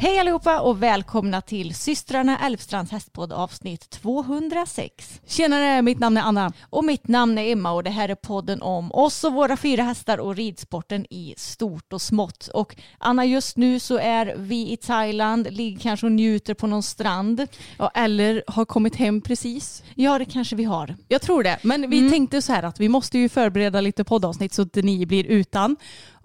Hej allihopa och välkomna till systrarna Älvstrands hästpodd avsnitt 206. Tjenare, mitt namn är Anna. Och mitt namn är Emma och det här är podden om oss och våra fyra hästar och ridsporten i stort och smått. Och Anna, just nu så är vi i Thailand, ligger kanske och njuter på någon strand. Ja, eller har kommit hem precis. Ja, det kanske vi har. Jag tror det. Men vi tänkte så här att vi måste ju förbereda lite poddavsnitt så att ni blir utan.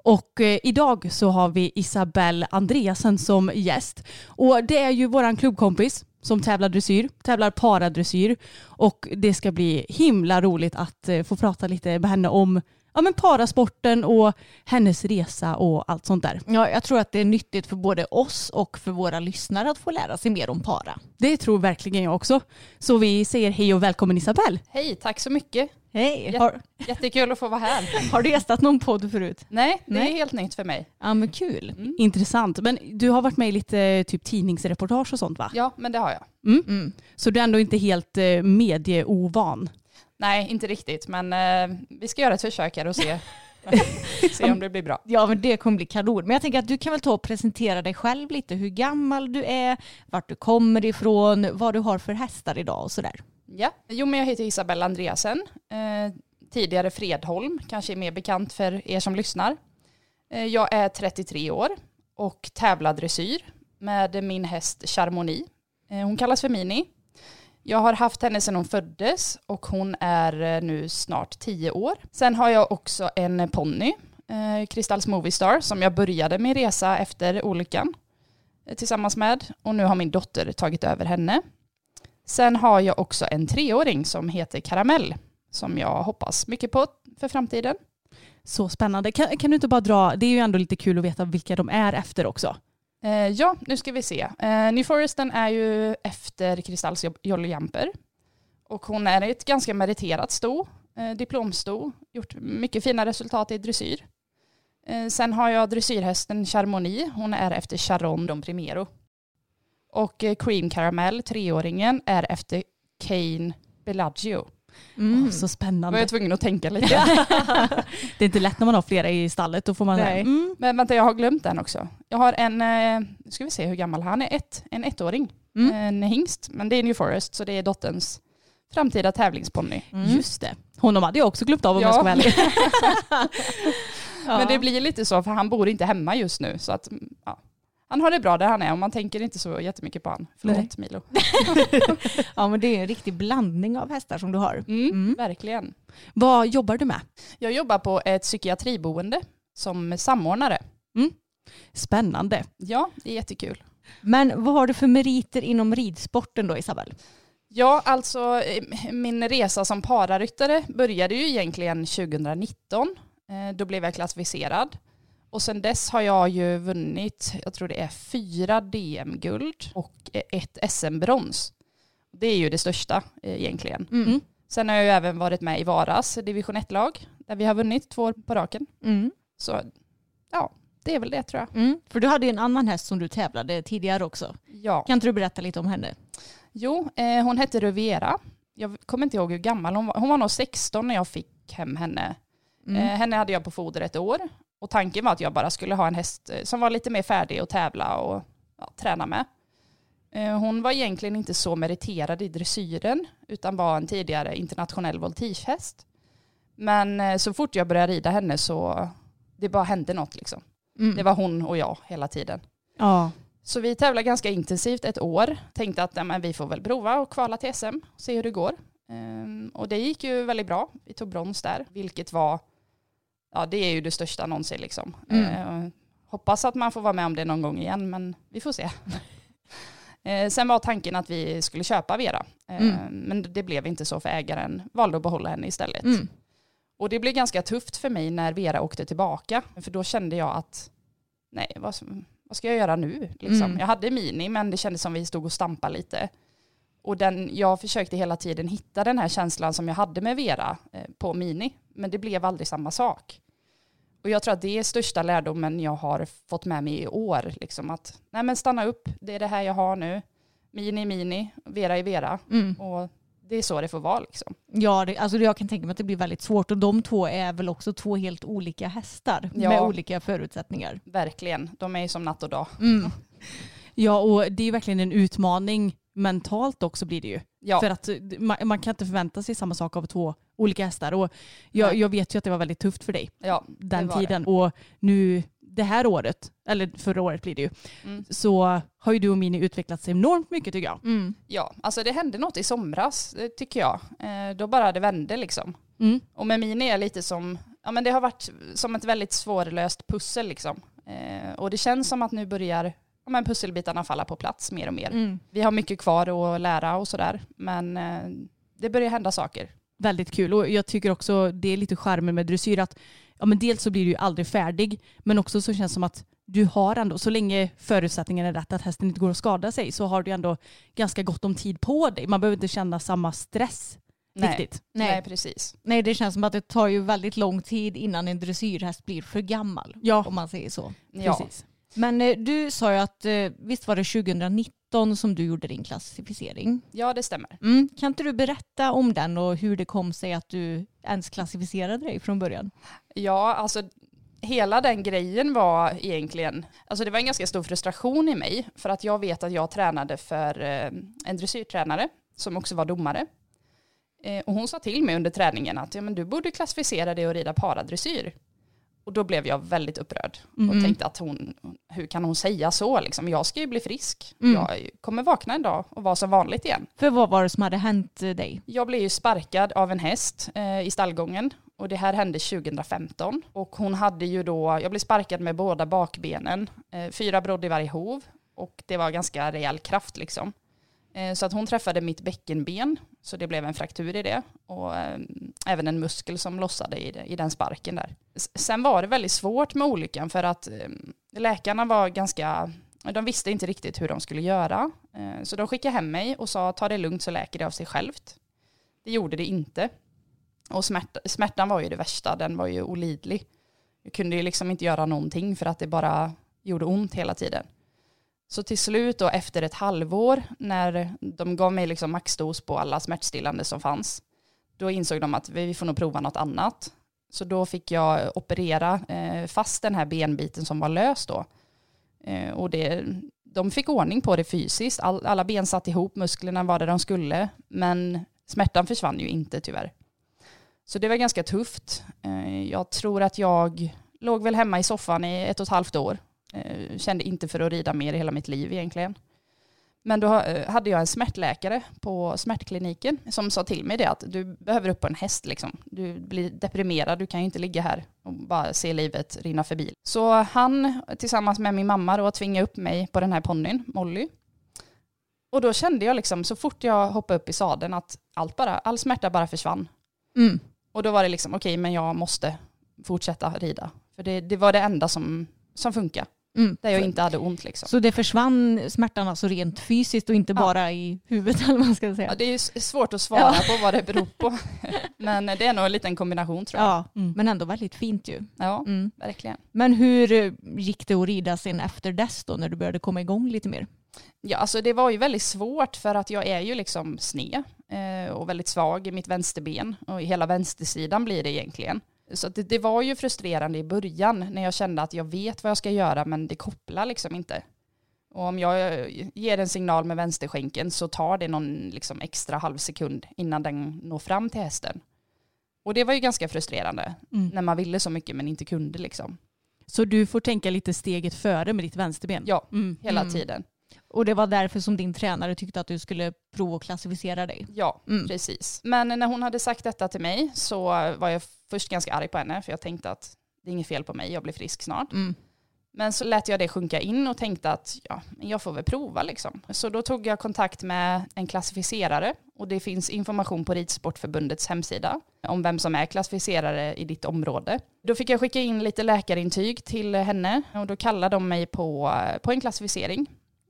Och eh, idag så har vi Isabelle Andreasen som gäst. Och det är ju våran klubbkompis som tävlar dressyr, tävlar paradressyr. Och det ska bli himla roligt att eh, få prata lite med henne om ja, men parasporten och hennes resa och allt sånt där. Ja, jag tror att det är nyttigt för både oss och för våra lyssnare att få lära sig mer om para. Det tror verkligen jag också. Så vi säger hej och välkommen Isabelle. Hej, tack så mycket. Hej! Har, Jättekul att få vara här. har du gästat någon podd förut? Nej, det Nej. är helt nytt för mig. Ja men kul. Mm. Intressant. Men du har varit med i lite typ tidningsreportage och sånt va? Ja, men det har jag. Mm. Så du är ändå inte helt eh, medieovan? Nej, inte riktigt, men eh, vi ska göra ett försök här och se, se om det blir bra. Ja, men det kommer bli kanon. Men jag tänker att du kan väl ta och presentera dig själv lite, hur gammal du är, vart du kommer ifrån, vad du har för hästar idag och sådär. Ja, jo men jag heter Isabella Andreasen. Eh, tidigare Fredholm, kanske är mer bekant för er som lyssnar. Eh, jag är 33 år och tävlar dressyr med min häst Charmoni. Eh, hon kallas för Mini. Jag har haft henne sedan hon föddes och hon är eh, nu snart 10 år. Sen har jag också en ponny, eh, Kristalls Movie Star, som jag började min resa efter olyckan eh, tillsammans med. Och nu har min dotter tagit över henne. Sen har jag också en treåring som heter Karamell som jag hoppas mycket på för framtiden. Så spännande. Kan, kan du inte bara dra, det är ju ändå lite kul att veta vilka de är efter också. Eh, ja, nu ska vi se. Eh, New Foresten är ju efter Kristalls Jolly Jumper. Och hon är ett ganska meriterat sto, eh, diplomsto, gjort mycket fina resultat i dressyr. Eh, sen har jag dressyrhästen Charmoni, hon är efter Charon Dom Primero. Och eh, Cream Caramel, treåringen, är efter Kane Bellagio. Åh, så Då var spännande. jag tvungen att tänka lite. det är inte lätt när man har flera i stallet. Då får man Nej. Mm, Men vänta, jag har glömt den också. Jag har en, eh, nu ska vi se hur gammal han är, ett, en ettåring. Mm. En hingst, men det är New Forest, så det är dotterns framtida tävlingsponny. Just det. Honom hade jag också glömt av om Ja. jag ska vara ärlig. Men det blir lite så, för han bor inte hemma just nu. Så att, mm, ja. Han har det bra där han är och man tänker inte så jättemycket på han. Förlåt Milo. Ja, men det är en riktig blandning av hästar som du har. Mm, Verkligen. Vad jobbar du med? Jag jobbar på ett psykiatriboende som samordnare. Spännande. Ja, det är jättekul. Men vad har du för meriter inom ridsporten då, Isabel? Ja, alltså eh, min resa som pararyttare började ju egentligen 2019. Eh, Då blev jag klassificerad. Och sen dess har jag ju vunnit, jag tror det är fyra DM-guld och ett SM-brons. Det är ju det största eh, egentligen. Mm. Sen har jag ju även varit med i Varas division 1-lag där vi har vunnit två år på raken. Mm. Så ja, det är väl det tror jag. Mm. För du hade ju en annan häst som du tävlade tidigare också. Ja. Kan inte du berätta lite om henne? Jo, eh, hon hette Riviera jag kommer inte ihåg hur gammal hon var. Hon var nog 16 när jag fick hem henne. Mm. Eh, henne hade jag på foder ett år. Och tanken var att jag bara skulle ha en häst eh, som var lite mer färdig att tävla och ja, träna med. Eh, hon var egentligen inte så meriterad i dressyren utan var en tidigare internationell voltigehäst. Men eh, så fort jag började rida henne så det bara hände något liksom. Mm. Det var hon och jag hela tiden. Ja. Så vi tävlade ganska intensivt ett år. Tänkte att men vi får väl prova och kvala till SM, se hur det går. Ehm, och det gick ju väldigt bra. Vi tog brons där, vilket var, ja det är ju det största någonsin liksom. Mm. Ehm, hoppas att man får vara med om det någon gång igen, men vi får se. Ehm, sen var tanken att vi skulle köpa Vera, Ehm, Mm. men det blev inte så för ägaren valde att behålla henne istället. Mm. Och det blev ganska tufft för mig när Vera åkte tillbaka. För då kände jag att, nej, vad, vad ska jag göra nu? Liksom. Mm. Jag hade Mini, men det kändes som vi stod och stampade lite. Och den, jag försökte hela tiden hitta den här känslan som jag hade med Vera eh, på Mini. Men det blev aldrig samma sak. Och jag tror att det är största lärdomen jag har fått med mig i år. Liksom att, nej men stanna upp, det är det här jag har nu. Mini Mini, Vera är Vera. Mm. Och det är så det får vara liksom. Ja, det, alltså jag kan tänka mig att det blir väldigt svårt och de två är väl också två helt olika hästar Ja. med olika förutsättningar. Verkligen, de är ju som natt och dag. Mm. ja, och det är verkligen en utmaning mentalt också blir det ju. Ja, För att man, man kan inte förvänta sig samma sak av två olika hästar. Och jag, jag vet ju att det var väldigt tufft för dig ja den var det. tiden. Och nu det här året, eller förra året blir det ju, Mm. så har ju du och Mini utvecklats enormt mycket tycker jag. Mm. Ja, alltså det hände något i somras eh, tycker jag. Eh, då bara det vände liksom. Mm. Och med Mini är lite som, ja men det har varit som ett väldigt svårlöst pussel liksom. Eh, och det känns som att nu börjar ja, men pusselbitarna falla på plats mer och mer. Mm. Vi har mycket kvar att lära och sådär, men eh, det börjar hända saker. Väldigt kul och jag tycker också det är lite charmen med dressyr att ja, men dels så blir du ju aldrig färdig men också så känns det som att du har ändå, så länge förutsättningarna är rätt att hästen inte går att skada sig så har du ändå ganska gott om tid på dig. Man behöver inte känna samma stress Nej. riktigt. Nej. Nej. precis. Nej, det känns som att det tar ju väldigt lång tid innan en dressyrhäst blir för gammal. Ja. Om man säger så. Ja. Precis. Men eh, du sa ju att eh, visst var det 2019 som du gjorde din klassificering? ja, det stämmer. Mm. Kan inte du berätta om den och hur det kom sig att du ens klassificerade dig från början? Ja, alltså hela den grejen var egentligen, alltså det var en ganska stor frustration i mig för att jag vet att jag tränade för eh, en dressyrtränare som också var domare. Och hon sa till mig under träningen att ja, men du borde klassificera dig och rida paradressyr. Och då blev jag väldigt upprörd och Mhm. tänkte att hon, hur kan hon säga så liksom? Jag ska ju bli frisk. Mm. Jag kommer vakna en dag och vara som vanligt igen. För vad var det som hade hänt dig? Jag blev ju sparkad av en häst eh, i stallgången och det här hände 2015. Och hon hade ju då, jag blev sparkad med båda bakbenen, eh, fyra brodd i varje hov och det var ganska rejäl kraft liksom. Eh, så att hon träffade mitt bäckenben så det blev en fraktur i det och eh, även en muskel som lossade i, i den sparken där. Sen var det väldigt svårt med olyckan för att eh, läkarna var ganska de visste inte riktigt hur de skulle göra. Så de skickade hem mig och sa ta det lugnt så läker det av sig självt. Det gjorde det inte. Och smärt, smärtan var ju det värsta, den var ju olidlig. Jag kunde ju liksom inte göra någonting för att det bara gjorde ont hela tiden. Så till slut då efter ett halvår när de gav mig liksom maxdos på alla smärtstillande som fanns, då insåg de att vi får nog prova något annat. Så då fick jag operera eh, fast den här benbiten som var lös då. Eh, och det, de fick ordning på det fysiskt. All, alla ben satt ihop, musklerna var där de skulle. Men smärtan försvann ju inte tyvärr. Så det var ganska tufft. Eh, jag tror att jag låg väl hemma i soffan i ett och ett halvt år. Eh, kände inte för att rida mer i hela mitt liv egentligen. Men då eh, hade jag en smärtläkare på smärtkliniken som sa till mig det att du behöver upp på en häst liksom. Du blir deprimerad, du kan ju inte ligga här och bara se livet rinna förbi. Så han tillsammans med min mamma då tvingade upp mig på den här ponnyn, Molly. Och då kände jag liksom så fort jag hoppade upp i sadeln att allt bara, all smärta bara försvann. Mm. Och då var det liksom okej men jag måste fortsätta rida. För det, det var det enda som, som funkade. Mm. Där jag inte hade ont liksom. Så det försvann smärtan alltså rent fysiskt och inte Ja. bara i huvudet eller man ska säga? Ja, det är svårt att svara Ja. på vad det beror på. Men det är nog en liten kombination tror jag. Ja, Mm. men ändå väldigt fint ju. Ja, Mm. verkligen. Men hur eh, gick det att rida sen efter dess då när du började komma igång lite mer? Ja, alltså det var ju väldigt svårt för att jag är ju liksom sned. eh, och väldigt svag i mitt vänsterben och i hela vänstersidan blir det egentligen. Så det, det, var ju frustrerande i början när jag kände att jag vet vad jag ska göra men det kopplar liksom inte. Och om jag ger en signal med vänsterskänken så tar det någon liksom extra halv sekund innan den når fram till hästen. Och det var ju ganska frustrerande mm. när man ville så mycket men inte kunde liksom. Så du får tänka lite steget före med ditt vänsterben? Ja, mm. hela mm. tiden. Och det var därför som din tränare tyckte att du skulle prova att klassificera dig? Ja, mm. precis. Men när hon hade sagt detta till mig så var jag först ganska arg på henne för jag tänkte att det är inget fel på mig, jag blir frisk snart. Mm. Men så lät jag det sjunka in och tänkte att ja, jag får väl prova liksom. Så då tog jag kontakt med en klassificerare och det finns information på Ridsportförbundets hemsida om vem som är klassificerare i ditt område. Då fick jag skicka in lite läkarintyg till henne och då kallade de mig på, på en klassificering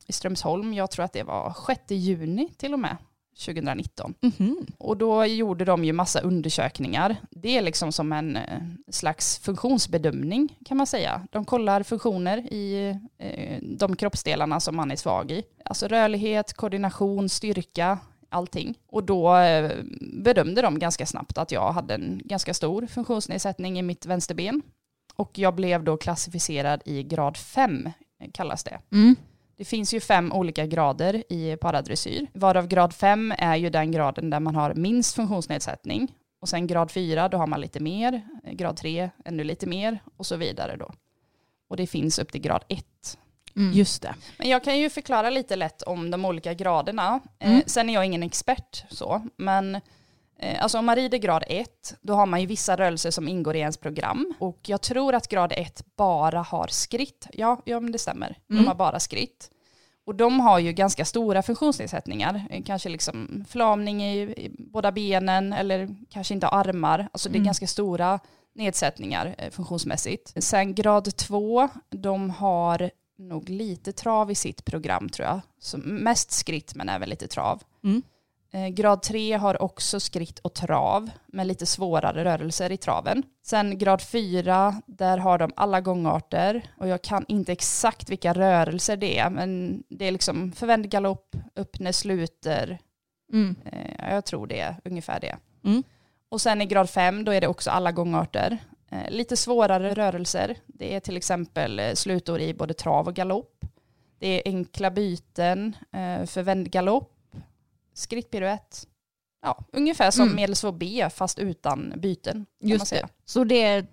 i Strömsholm. Jag tror att det var 6 juni till och med. 2019. Mm -hmm. Och då gjorde de ju massa undersökningar. Det är liksom som en eh, slags funktionsbedömning kan man säga. De kollar funktioner i eh, de kroppsdelarna som man är svag i. Alltså rörlighet, koordination, styrka, allting. Och då eh, bedömde de ganska snabbt att jag hade en ganska stor funktionsnedsättning i mitt vänsterben. Och jag blev då klassificerad i grad 5, kallas det. Mm. Det finns ju fem olika grader i paradressyr, varav grad 5 är ju den graden där man har minst funktionsnedsättning. Och sen grad 4, då har man lite mer, grad 3 ännu lite mer och så vidare då. Och det finns upp till grad 1. Mm. Just det. Men jag kan ju förklara lite lätt om de olika graderna. Eh, mm. Eh, sen är jag ingen expert så, men Alltså om man rider grad 1, då har man ju vissa rörelser som ingår i ens program. Och jag tror att grad 1 bara har skritt. Ja, ja men det stämmer. Mm. De har bara skritt. Och de har ju ganska stora funktionsnedsättningar, eh, kanske liksom förlamning i, i båda benen eller kanske inte armar. Alltså det är mm. ganska stora nedsättningar eh, funktionsmässigt. Sen grad 2, de har nog lite trav i sitt program tror jag. Så mest skritt men även lite trav. Mm. Eh, grad 3 har också skritt och trav med lite svårare rörelser i traven. Sen grad 4, där har de alla gångarter och jag kan inte exakt vilka rörelser det är men det är liksom förvänd galopp, öppne sluter. Mm. Eh, jag tror det är ungefär det. Mm. Och sen i grad 5 då är det också alla gångarter. Eh, lite svårare rörelser. Det är till exempel slutor i både trav och galopp. Det är enkla byten, förvänd galopp skrittpiruett. Ja, ungefär som mm. medelsvår B fast utan byten. Just det. Så det är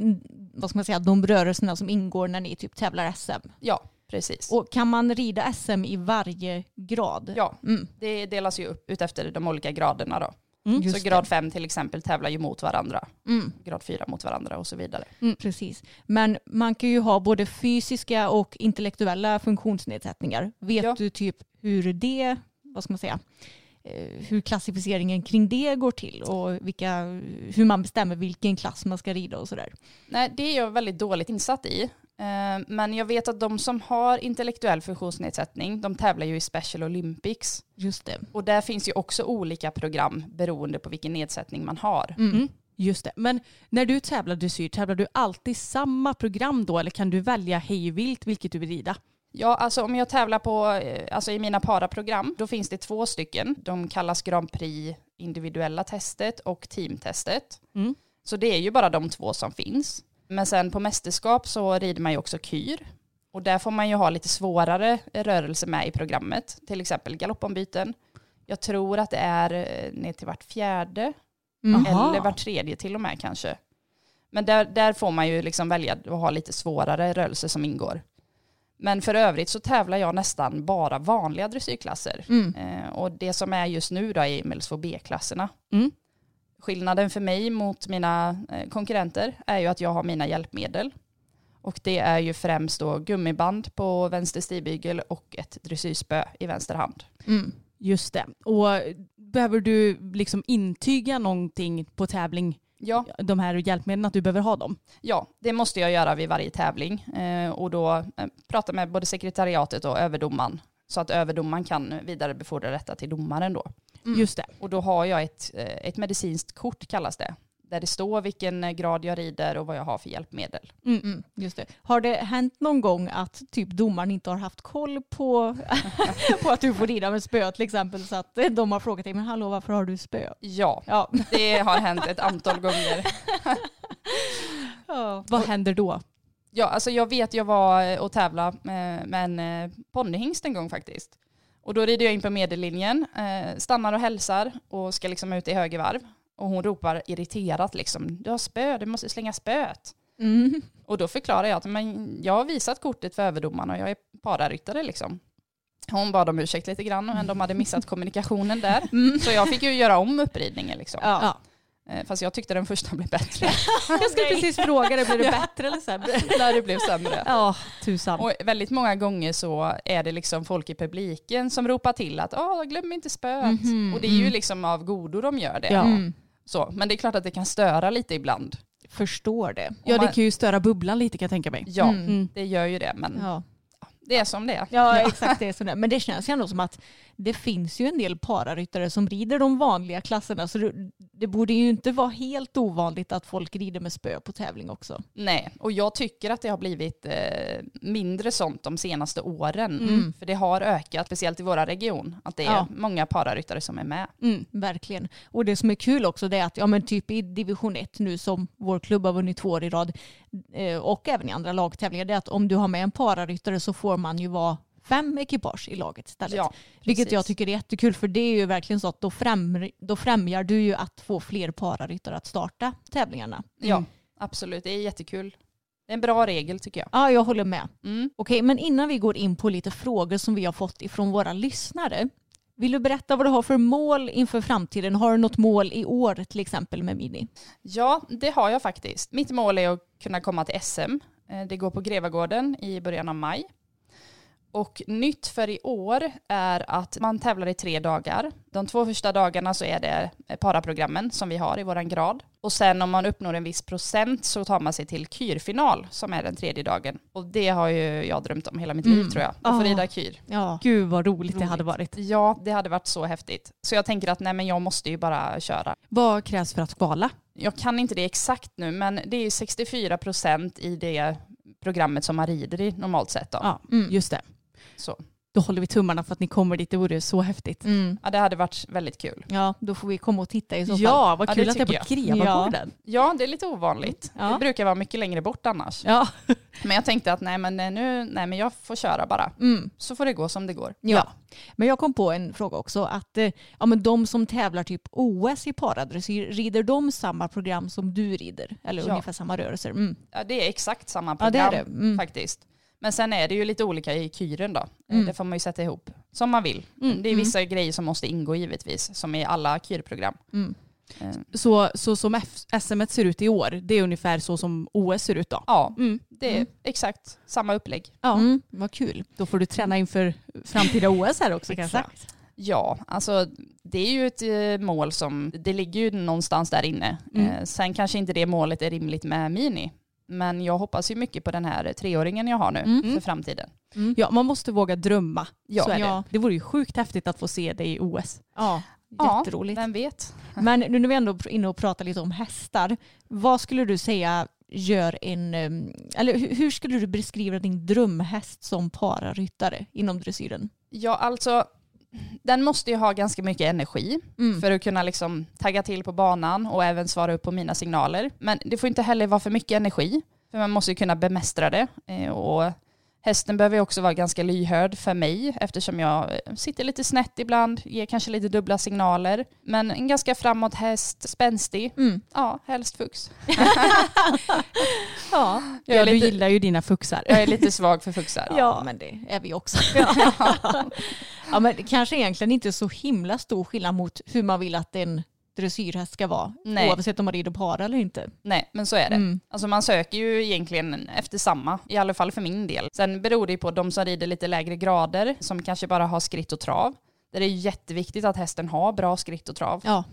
vad ska man säga, de rörelserna som ingår när ni typ tävlar SM? Ja, precis. Och kan man rida SM i varje grad? Ja, mm. det delas ju upp utefter de olika graderna då. Mm, så grad 5 till exempel tävlar ju mot varandra. Mm. Grad 4 mot varandra och så vidare. Mm, precis. Men man kan ju ha både fysiska och intellektuella funktionsnedsättningar. Vet ja. du typ hur det, vad ska man säga, hur klassificeringen kring det går till och vilka, hur man bestämmer vilken klass man ska rida och sådär. Nej, det är jag väldigt dåligt insatt i. Eh, men jag vet att de som har intellektuell funktionsnedsättning, de tävlar ju i Special Olympics. Just det. Och där finns ju också olika program beroende på vilken nedsättning man har. Mm. mm. Just det. Men när du tävlar dressyr, tävlar du alltid samma program då eller kan du välja hejvilt vilket du vill rida? Ja, alltså om jag tävlar på, eh, alltså i mina paraprogram, då finns det två stycken. De kallas Grand Prix individuella testet och teamtestet. Mm. Så det är ju bara de två som finns. Men sen på mästerskap så rider man ju också kyr. Och där får man ju ha lite svårare rörelse med i programmet. Till exempel galoppombyten. Jag tror att det är eh, ner till vart fjärde. Mm. Eller vart tredje till och med kanske. Men där, där får man ju liksom välja att ha lite svårare rörelser som ingår. Men för övrigt så tävlar jag nästan bara vanliga dressyrklasser. Mm. Eh, och det som är just nu då är medelsvår B-klasserna. Mm. Skillnaden för mig mot mina eh, konkurrenter är ju att jag har mina hjälpmedel. Och det är ju främst då gummiband på vänster stigbygel och ett dressyrspö i vänster hand. Mm. Just det. Och behöver du liksom intyga någonting på tävling ja. de här hjälpmedlen, att du behöver ha dem? Ja, det måste jag göra vid varje tävling eh, och då eh, prata med både sekretariatet och överdomaren så att överdomaren kan vidarebefordra detta till domaren då. Mm. Just det. Och då har jag ett, eh, ett medicinskt kort kallas det. Där det står vilken eh, grad jag rider och vad jag har för hjälpmedel. Mm, mm, just det. Har det hänt någon gång att typ domaren inte har haft koll på, på att du får rida med spö till exempel så att de har frågat dig men hallå varför har du spö? Ja, Ja. det har hänt ett antal gånger. ja. Vad händer då? Ja, alltså jag vet jag var eh, och tävla med, en eh, ponnyhingst en gång faktiskt. Och då rider jag in på medellinjen, eh, stannar och hälsar och ska liksom ut i höger varv. Och hon ropar irriterat liksom, du har spö, du måste slänga spöet. Mm. Och då förklarar jag att men jag har visat kortet för överdomaren och jag är pararyttare liksom. Hon bad om ursäkt lite grann men de hade missat kommunikationen där. Så jag fick ju göra om uppridningen liksom. Ja. Ja. Eh, Fast jag tyckte den första blev bättre. Jag ska precis fråga dig, blir det bättre eller sämre? när det blev sämre. Ja, tusan. Och väldigt många gånger så är det liksom folk i publiken som ropar till att Åh, glöm inte spöet. Mhm, och det är ju liksom av godo de gör det. Ja. Mm. Så, men det är klart att det kan störa lite ibland. Förstår det. Ja, det kan ju störa bubblan lite kan jag tänka mig. Ja, Mm. det gör ju det. Men Ja. det är som det är. Ja, exakt det är så det. Men det känns ju ändå som att det finns ju en del pararyttare som rider de vanliga klasserna så det, det borde ju inte vara helt ovanligt att folk rider med spö på tävling också. Nej, och jag tycker att det har blivit eh, mindre sånt de senaste åren. Mm. För det har ökat, speciellt i våra region, att det är Ja. många pararyttare som är med. Mm, verkligen. Och det som är kul också det är att ja, men typ i division 1 nu som vår klubb har vunnit två år i rad eh, och även i andra lagtävlingar det är att om du har med en pararyttare så får man ju vara fem ekipage i laget istället. Ja, Vilket jag tycker är jättekul för det är ju verkligen så att då, främjar, då främjar du ju att få fler pararyttare att starta tävlingarna. Ja, absolut. Det är jättekul. Det är en bra regel tycker jag. Ja, jag håller med. Mm. Okej, men innan vi går in på lite frågor som vi har fått ifrån våra lyssnare. Vill du berätta vad du har för mål inför framtiden? Har du något mål i år till exempel med Mini? Ja, det har jag faktiskt. Mitt mål är att kunna komma till SM. Eh, Det går på Grevagården i början av maj. Och nytt för i år är att man tävlar i tre dagar. De två första dagarna så är det paraprogrammen som vi har i våran grad. Och sen om man uppnår en viss procent så tar man sig till kyrfinal som är den tredje dagen. Och det har ju jag drömt om hela mitt liv Mm. tror jag. Att få rida kyr. Ja, Gud vad roligt, det Roligt. hade varit. Ja, det hade varit så häftigt. Så jag tänker att nej men jag måste ju bara köra. Vad krävs för att kvala? Jag kan inte det exakt nu, men det är 64 procent i det programmet som man rider i normalt sett. Då. Ja, Mm. just det. Så. Då håller vi tummarna för att ni kommer dit, det vore så häftigt. mm. Ja, det hade varit väldigt kul. ja, då får vi komma och titta i så fall. Ja, vad Ja, kul det att det är på tycker Grevagården. Ja, det är lite ovanligt. Ja. Det brukar vara mycket längre bort annars. Ja. Men jag tänkte att nej men, nu, nej, men jag får köra bara. Mm. Så får det gå som det går. Ja. Men jag kom på en fråga också. Att eh, ja, men de som tävlar typ OS i paradressyr, rider de samma program som du rider? Eller Ja. ungefär samma rörelser? Mm. Ja, det är exakt samma Ja, det program är det. Mm. faktiskt. Men sen är det ju lite olika i kyren då. Mm. Det får man ju sätta ihop som man vill. Mm, Det är mm. vissa grejer som måste ingå givetvis, som i alla kyrprogram. Mm. Eh, Så, så som F- SM ser ut i år, det är ungefär så som OS ser ut då? Ja, Mm. det är Mm. exakt samma upplägg. Ja. Mm. Vad kul. Då får du träna inför framtida OS här också kanske? Exakt. Ja, alltså det är ju ett eh, mål som, det ligger ju någonstans där inne. Mm. Eh, sen kanske inte det målet är rimligt med Mini. Men jag hoppas ju mycket på den här treåringen jag har nu Mm. för framtiden. Ja, man måste våga drömma. Ja. så är Ja. det. det vore ju sjukt häftigt att få se dig i OS. Ja, Ja, jätteroligt. Vem vet? Men nu när vi ändå är inne och pratar lite om hästar, vad skulle du säga gör en, em, eller hur- hur skulle du beskriva din drömhäst som pararyttare inom dressyren? Ja, alltså den måste ju ha ganska mycket energi Mm. för att kunna liksom tagga till på banan och även svara upp på mina signaler. Men det får inte heller vara för mycket energi, för man måste ju kunna bemästra det. Eh, Och hästen behöver också vara ganska lyhörd för mig eftersom jag eh, sitter lite snett ibland, ger kanske lite dubbla signaler. Men en ganska framåt häst, spänstig, Mm. ja, helst fux. Ja. Jag Ja, du lite, gillar ju dina fuxar. jag är lite svag för fuxar. Ja, men det är vi också. ja, men det kanske egentligen inte är så himla stor skillnad mot hur man vill att en dressyrhäst ska vara. Nej. Oavsett om man rider para eller inte. Nej, men så är det. Mm. Alltså man söker ju egentligen efter samma, i alla fall för min del. Sen beror det ju på de som rider lite lägre grader, som kanske bara har skritt och trav. Där det är jätteviktigt att hästen har bra skritt och trav. Ja.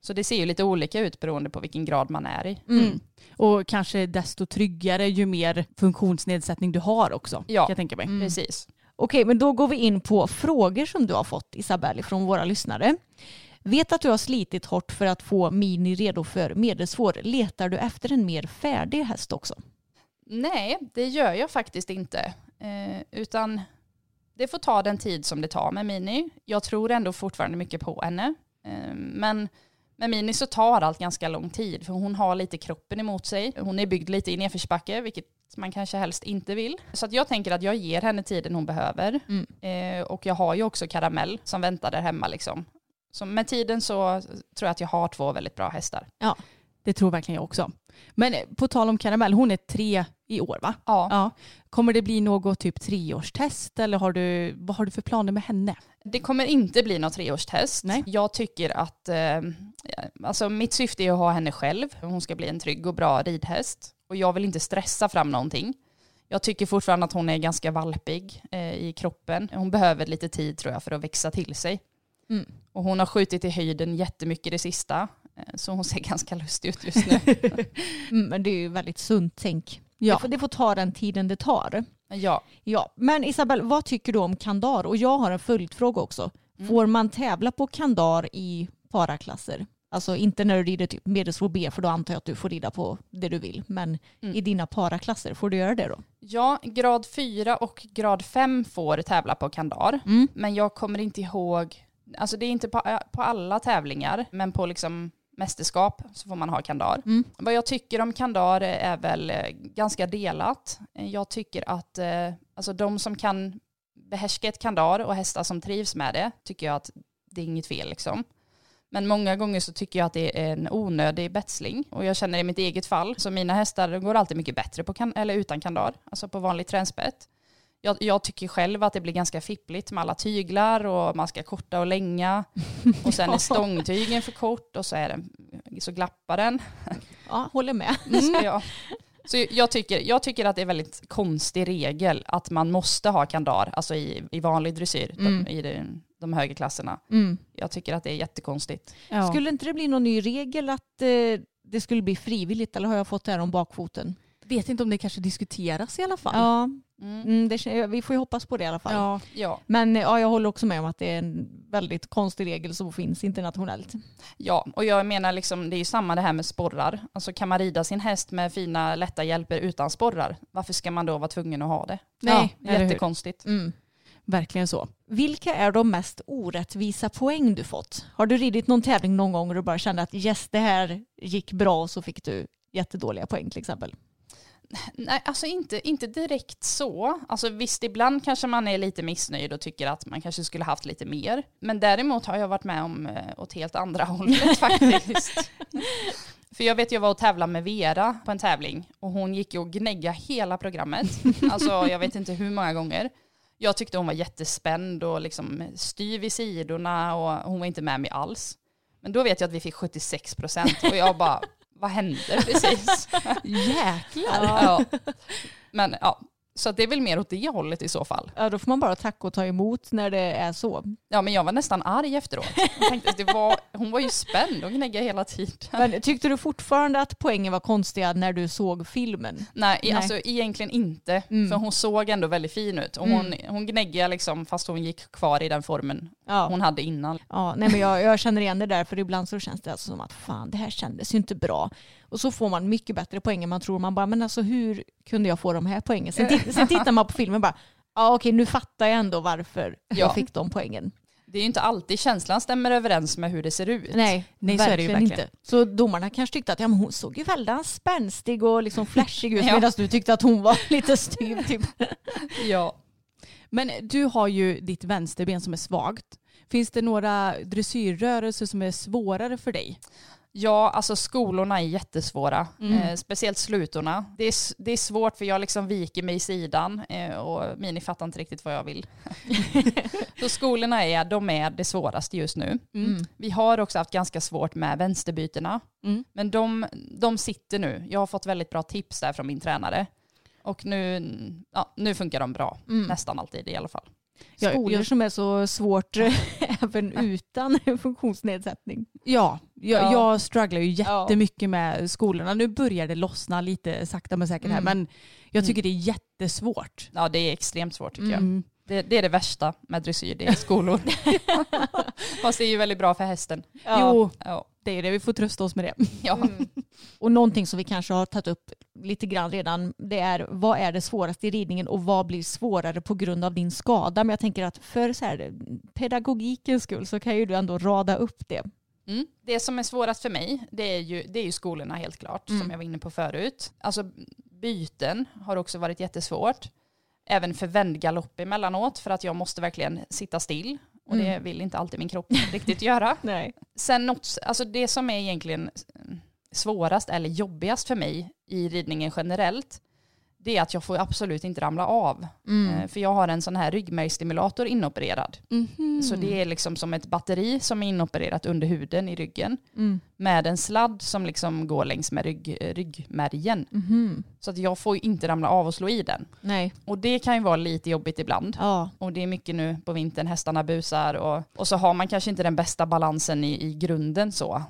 Så det ser ju lite olika ut beroende på vilken grad man är i. Mm. Och kanske desto tryggare ju mer funktionsnedsättning du har också. Ja. Jag tänka mig. Mm. Precis. Okej, men då går vi in på frågor som du har fått Isabelle från våra lyssnare. Vet att du har slitit hårt för att få Mini redo för medelsvår. Letar du efter en mer färdig häst också? Nej, det gör jag faktiskt inte. Eh, utan det får ta den tid som det tar med Mini. Jag tror ändå fortfarande mycket på henne. Eh, men med Mini så tar allt ganska lång tid för hon har lite kroppen emot sig. Hon är byggd lite i nedförsbacke vilket man kanske helst inte vill. Så jag tänker att jag ger henne tiden hon behöver. Mm. Eh, och jag har ju också Karamell som väntar där hemma liksom. Så med tiden så tror jag att jag har två väldigt bra hästar. Det tror verkligen jag också. Men på tal om Karamell, hon är tre i år va? Ja. Ja. Kommer det bli något typ treårstest eller har du, vad har du för planer med henne? Det kommer inte bli något treårstest. Nej. Jag tycker att, eh, alltså mitt syfte är att ha henne själv. Hon ska bli en trygg och bra ridhäst. Och jag vill inte stressa fram någonting. Jag tycker fortfarande att hon är ganska valpig eh, i kroppen. Hon behöver lite tid tror jag för att växa till sig. Mm. Och hon har skjutit i höjden jättemycket det sista. Eh, så hon ser ganska lustig ut just nu. Mm, men det är ju väldigt sunt tänk. Ja. Det, får, det får ta den tiden det tar. ja, Ja, men Isabel, vad tycker du om kandar? Och jag har en följdfråga också. Mm. Får man tävla på kandar i paraklasser? Alltså inte när du rider typ medelsvår B för då antar jag att du får rida på det du vill. Men Mm. i dina paraklasser, får du göra det då? Ja, grad 4 och grad 5 får tävla på kandar. Mm. Men jag kommer inte ihåg, alltså det är inte på, på alla tävlingar, men på liksom mästerskap så får man ha kandar. Mm. Vad jag tycker om kandar är väl eh, ganska delat. Eh, Jag tycker att eh, alltså de som kan behärska ett kandar och hästar som trivs med det, tycker jag att det är inget fel liksom. Men många gånger så tycker jag att det är en onödig betsling. Och jag känner i mitt eget fall, så mina hästar går alltid mycket bättre på kan- eller utan kandar, alltså på vanlig tränspett. Jag, jag tycker själv att det blir ganska fippligt med alla tyglar och man ska korta och länga. Och sen är stångtygen för kort och så, är den, så glappar den. Ja, håller med. Så, ja. så jag, tycker, jag tycker att det är väldigt konstig regel att man måste ha kandar, alltså i, i vanlig dressyr, Mm. de, i de, de högre klasserna. Mm. Jag tycker att det är jättekonstigt. Ja. Skulle inte det bli någon ny regel att eh, det skulle bli frivilligt eller har jag fått det här om bakfoten? Vet inte om det kanske diskuteras i alla fall. Ja, Mm. mm, det, vi får ju hoppas på det i alla fall. Ja. Ja. Men ja, jag håller också med om att det är en väldigt konstig regel som finns internationellt. Ja, och jag menar liksom, det är ju samma det här med sporrar. Alltså kan man rida sin häst med fina lätta hjälper utan sporrar, varför ska man då vara tvungen att ha det? Nej, ja, jättekonstigt. Mm. Verkligen så. Vilka är de mest orättvisa poäng du fått? Har du ridit någon tävling någon gång och du bara kände att yes, det här gick bra och så fick du jättedåliga poäng till exempel? Nej, alltså inte, inte direkt så. Alltså visst, ibland kanske man är lite missnöjd och tycker att man kanske skulle haft lite mer. Men däremot har jag varit med om eh, åt helt andra hållet faktiskt. För jag vet jag var och tävlade med Vera på en tävling och hon gick ju och gnägga hela programmet. Alltså jag vet inte hur många gånger. Jag tyckte hon var jättespänd och liksom styv i sidorna och hon var inte med mig alls. Men då vet jag att vi fick 76 procent och jag bara, vad hände precis? Jäklar. Ja. Men ja, så att det är väl mer åt det hållet i så fall. Ja, då får man bara tacka och ta emot när det är så. Ja, men jag var nästan arg efteråt. Jag tänkte det var, hon var ju spänd och gnäggade hela tiden. Men tyckte du fortfarande att poängen var konstiga när du såg filmen? Nej, Nej. alltså egentligen inte. Mm. För hon såg ändå väldigt fin ut. Och hon, hon gnäggade liksom fast hon gick kvar i den formen Ja. hon hade innan. Ja, nej men jag, jag känner igen det där för ibland så känns det alltså som att fan det här kändes ju inte bra. Och så får man mycket bättre poäng än man tror. Man bara men alltså hur kunde jag få de här poängen? Sen, titt, sen tittar man på filmen och bara ja okej nu fattar jag ändå varför Ja. jag fick de poängen. Det är ju inte alltid känslan stämmer överens med hur det ser ut. Nej, Nej, så är det ju verkligen. inte. Så domarna kanske tyckte att ja, men hon såg ju väldigt spänstig och liksom flashig ut Ja. medan du tyckte att hon var lite styv. Typ. Ja. Men du har ju ditt vänsterben som är svagt. Finns det några dressyrrörelser som är svårare för dig? Ja, alltså skolorna är jättesvåra. Mm. Eh, speciellt slutorna. Det är, det är svårt för jag liksom viker mig i sidan eh, och Mini fattar inte riktigt vad jag vill. Så skolorna är, de är det svåraste just nu. Mm. Vi har också haft ganska svårt med vänsterbytena. Mm. Men de, de sitter nu. Jag har fått väldigt bra tips där från min tränare. Och nu, ja, nu funkar de bra. Mm. Nästan alltid i alla fall. Skolor som är så svårt även utan funktionsnedsättning. Ja, jag, Ja. jag strugglar ju jättemycket med skolorna. Nu börjar det lossna lite sakta men säkert här Mm. men jag tycker det är jättesvårt. Ja, det är extremt svårt tycker jag. Det, det är det värsta med dressyr, det är skolor. Fast det är ju väldigt bra för hästen. Jo, Ja. det är det. Vi får trösta oss med det. Ja. Mm. Och någonting som vi kanske har tagit upp lite grann redan, det är vad är det svåraste i ridningen och vad blir svårare på grund av din skada? Men jag tänker att för så här, pedagogikens skull så kan ju du ändå rada upp det. Mm. Det som är svårast för mig, det är ju, det är ju skolorna helt klart, Mm. som jag var inne på förut. Alltså byten har också varit jättesvårt. Även för vändgalopp emellanåt, för att jag måste verkligen sitta still. Och det vill inte alltid min kropp riktigt göra. Nej. Sen något, alltså det som är egentligen svårast eller jobbigast för mig i ridningen generellt, det är att jag får absolut inte ramla av. Eh, För jag har en sån här ryggmärgsstimulator inopererad. Så det är liksom som ett batteri som är inopererat under huden i ryggen. Med en sladd som liksom går längs med rygg, eh, ryggmärgen. Så att jag får inte ramla av och slå i den. Nej. Och det kan ju vara lite jobbigt ibland. Ja. Och det är mycket nu på vintern, hästarna busar och, och så har man kanske inte den bästa balansen i, i grunden så.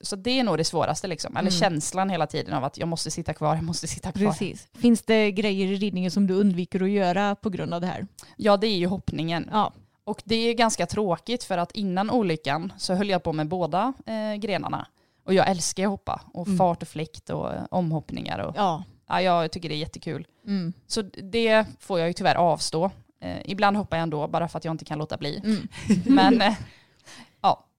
Så det är nog det svåraste liksom. Eller känslan hela tiden av att jag måste sitta kvar, jag måste sitta kvar. Precis. Finns det grejer i ridningen som du undviker att göra på grund av det här? Ja det är ju hoppningen. Ja. Och det är ganska tråkigt för att innan olyckan så höll jag på med båda eh, grenarna. Och jag älskar att hoppa och fart och fläkt och eh, omhoppningar. Och, Ja. ja, jag tycker det är jättekul. Mm. Så det får jag ju tyvärr avstå. Eh, ibland hoppar jag ändå bara för att jag inte kan låta bli. Mm. Men eh,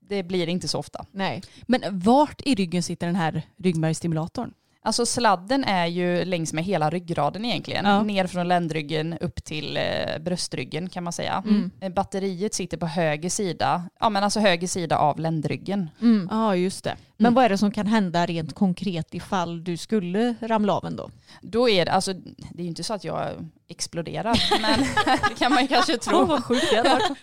det blir inte så ofta. Nej. Men vart i ryggen sitter den här ryggmärgsstimulatorn? Alltså sladden är ju längs med hela ryggraden egentligen. Ja. Ner från ländryggen upp till eh, bröstryggen kan man säga. Eh, Batteriet sitter på höger sida, ja men alltså höger sida av ländryggen. Mm. Ja, just det. Men vad är det som kan hända rent konkret ifall du skulle ramla av ändå? Då är det, alltså det är ju inte så att jag exploderar, men det kan man ju kanske tro. vad det hade varit.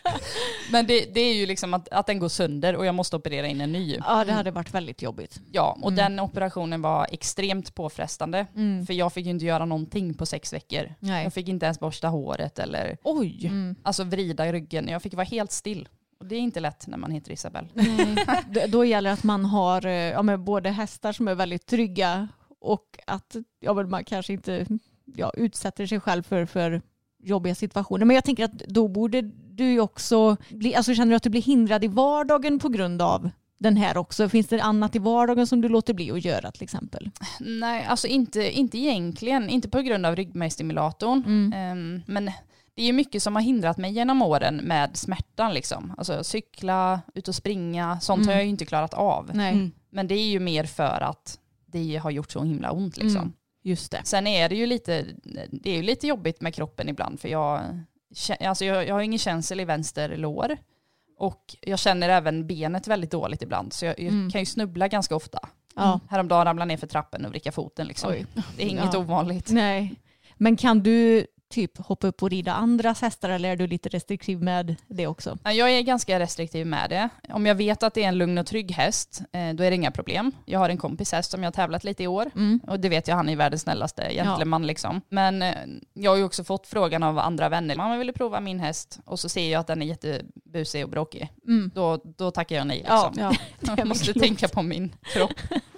Men det, det är ju liksom att, att den går sönder och jag måste operera in en ny. Ja, det hade varit väldigt jobbigt. Ja, och Mm. den operationen var extremt påfrestande. För jag fick ju inte göra någonting på sex veckor. Nej. Jag fick inte ens borsta håret eller Oj. Mm. alltså vrida ryggen. Jag fick vara helt still. Och det är inte lätt när man heter Isabelle. Då- Då gäller det att man har eh, ja, men både hästar som är väldigt trygga och att ja, men man kanske inte ja, utsätter sig själv för, för jobbiga situationer. Men jag tänker att då borde du ju också bli, alltså känner du att du blir hindrad i vardagen på grund av den här också? Finns det annat i vardagen som du låter bli att göra till exempel? Nej, alltså inte, inte egentligen. Inte på grund av ryggmärgsstimulatorn. Mm. Men det är ju mycket som har hindrat mig genom åren med smärtan. Liksom. Alltså cykla, ut och springa, sånt har jag ju inte klarat av. Nej. Mm. Men det är ju mer för att det har gjort så himla ont. Liksom. Mm. Just det. Sen är det ju lite, det är ju lite jobbigt med kroppen ibland för jag, alltså jag, jag har ingen känsel i vänster lår. Och jag känner även benet väldigt dåligt ibland så jag, jag Mm. kan ju snubbla ganska ofta. Ja. Häromdagen ramlade jag ner för trappen och vricka foten liksom. Oj. Det är inget Ja. ovanligt. Nej. Men kan du typ hoppa upp och rida andras hästar eller är du lite restriktiv med det också? Ja, Jag är ganska restriktiv med det. Om jag vet att det är en lugn och trygg häst, eh, då är det inga problem. Jag har en kompis häst som jag har tävlat lite i år. Mm. Och det vet jag, han är världens snällaste gentleman liksom. Men eh, jag har ju också fått frågan av andra vänner, mamma vill prova min häst? Och så ser jag att den är jättebusig och bråkig. Mm. Då, då tackar jag nej Ja, liksom. ja. jag måste tänka på min kropp.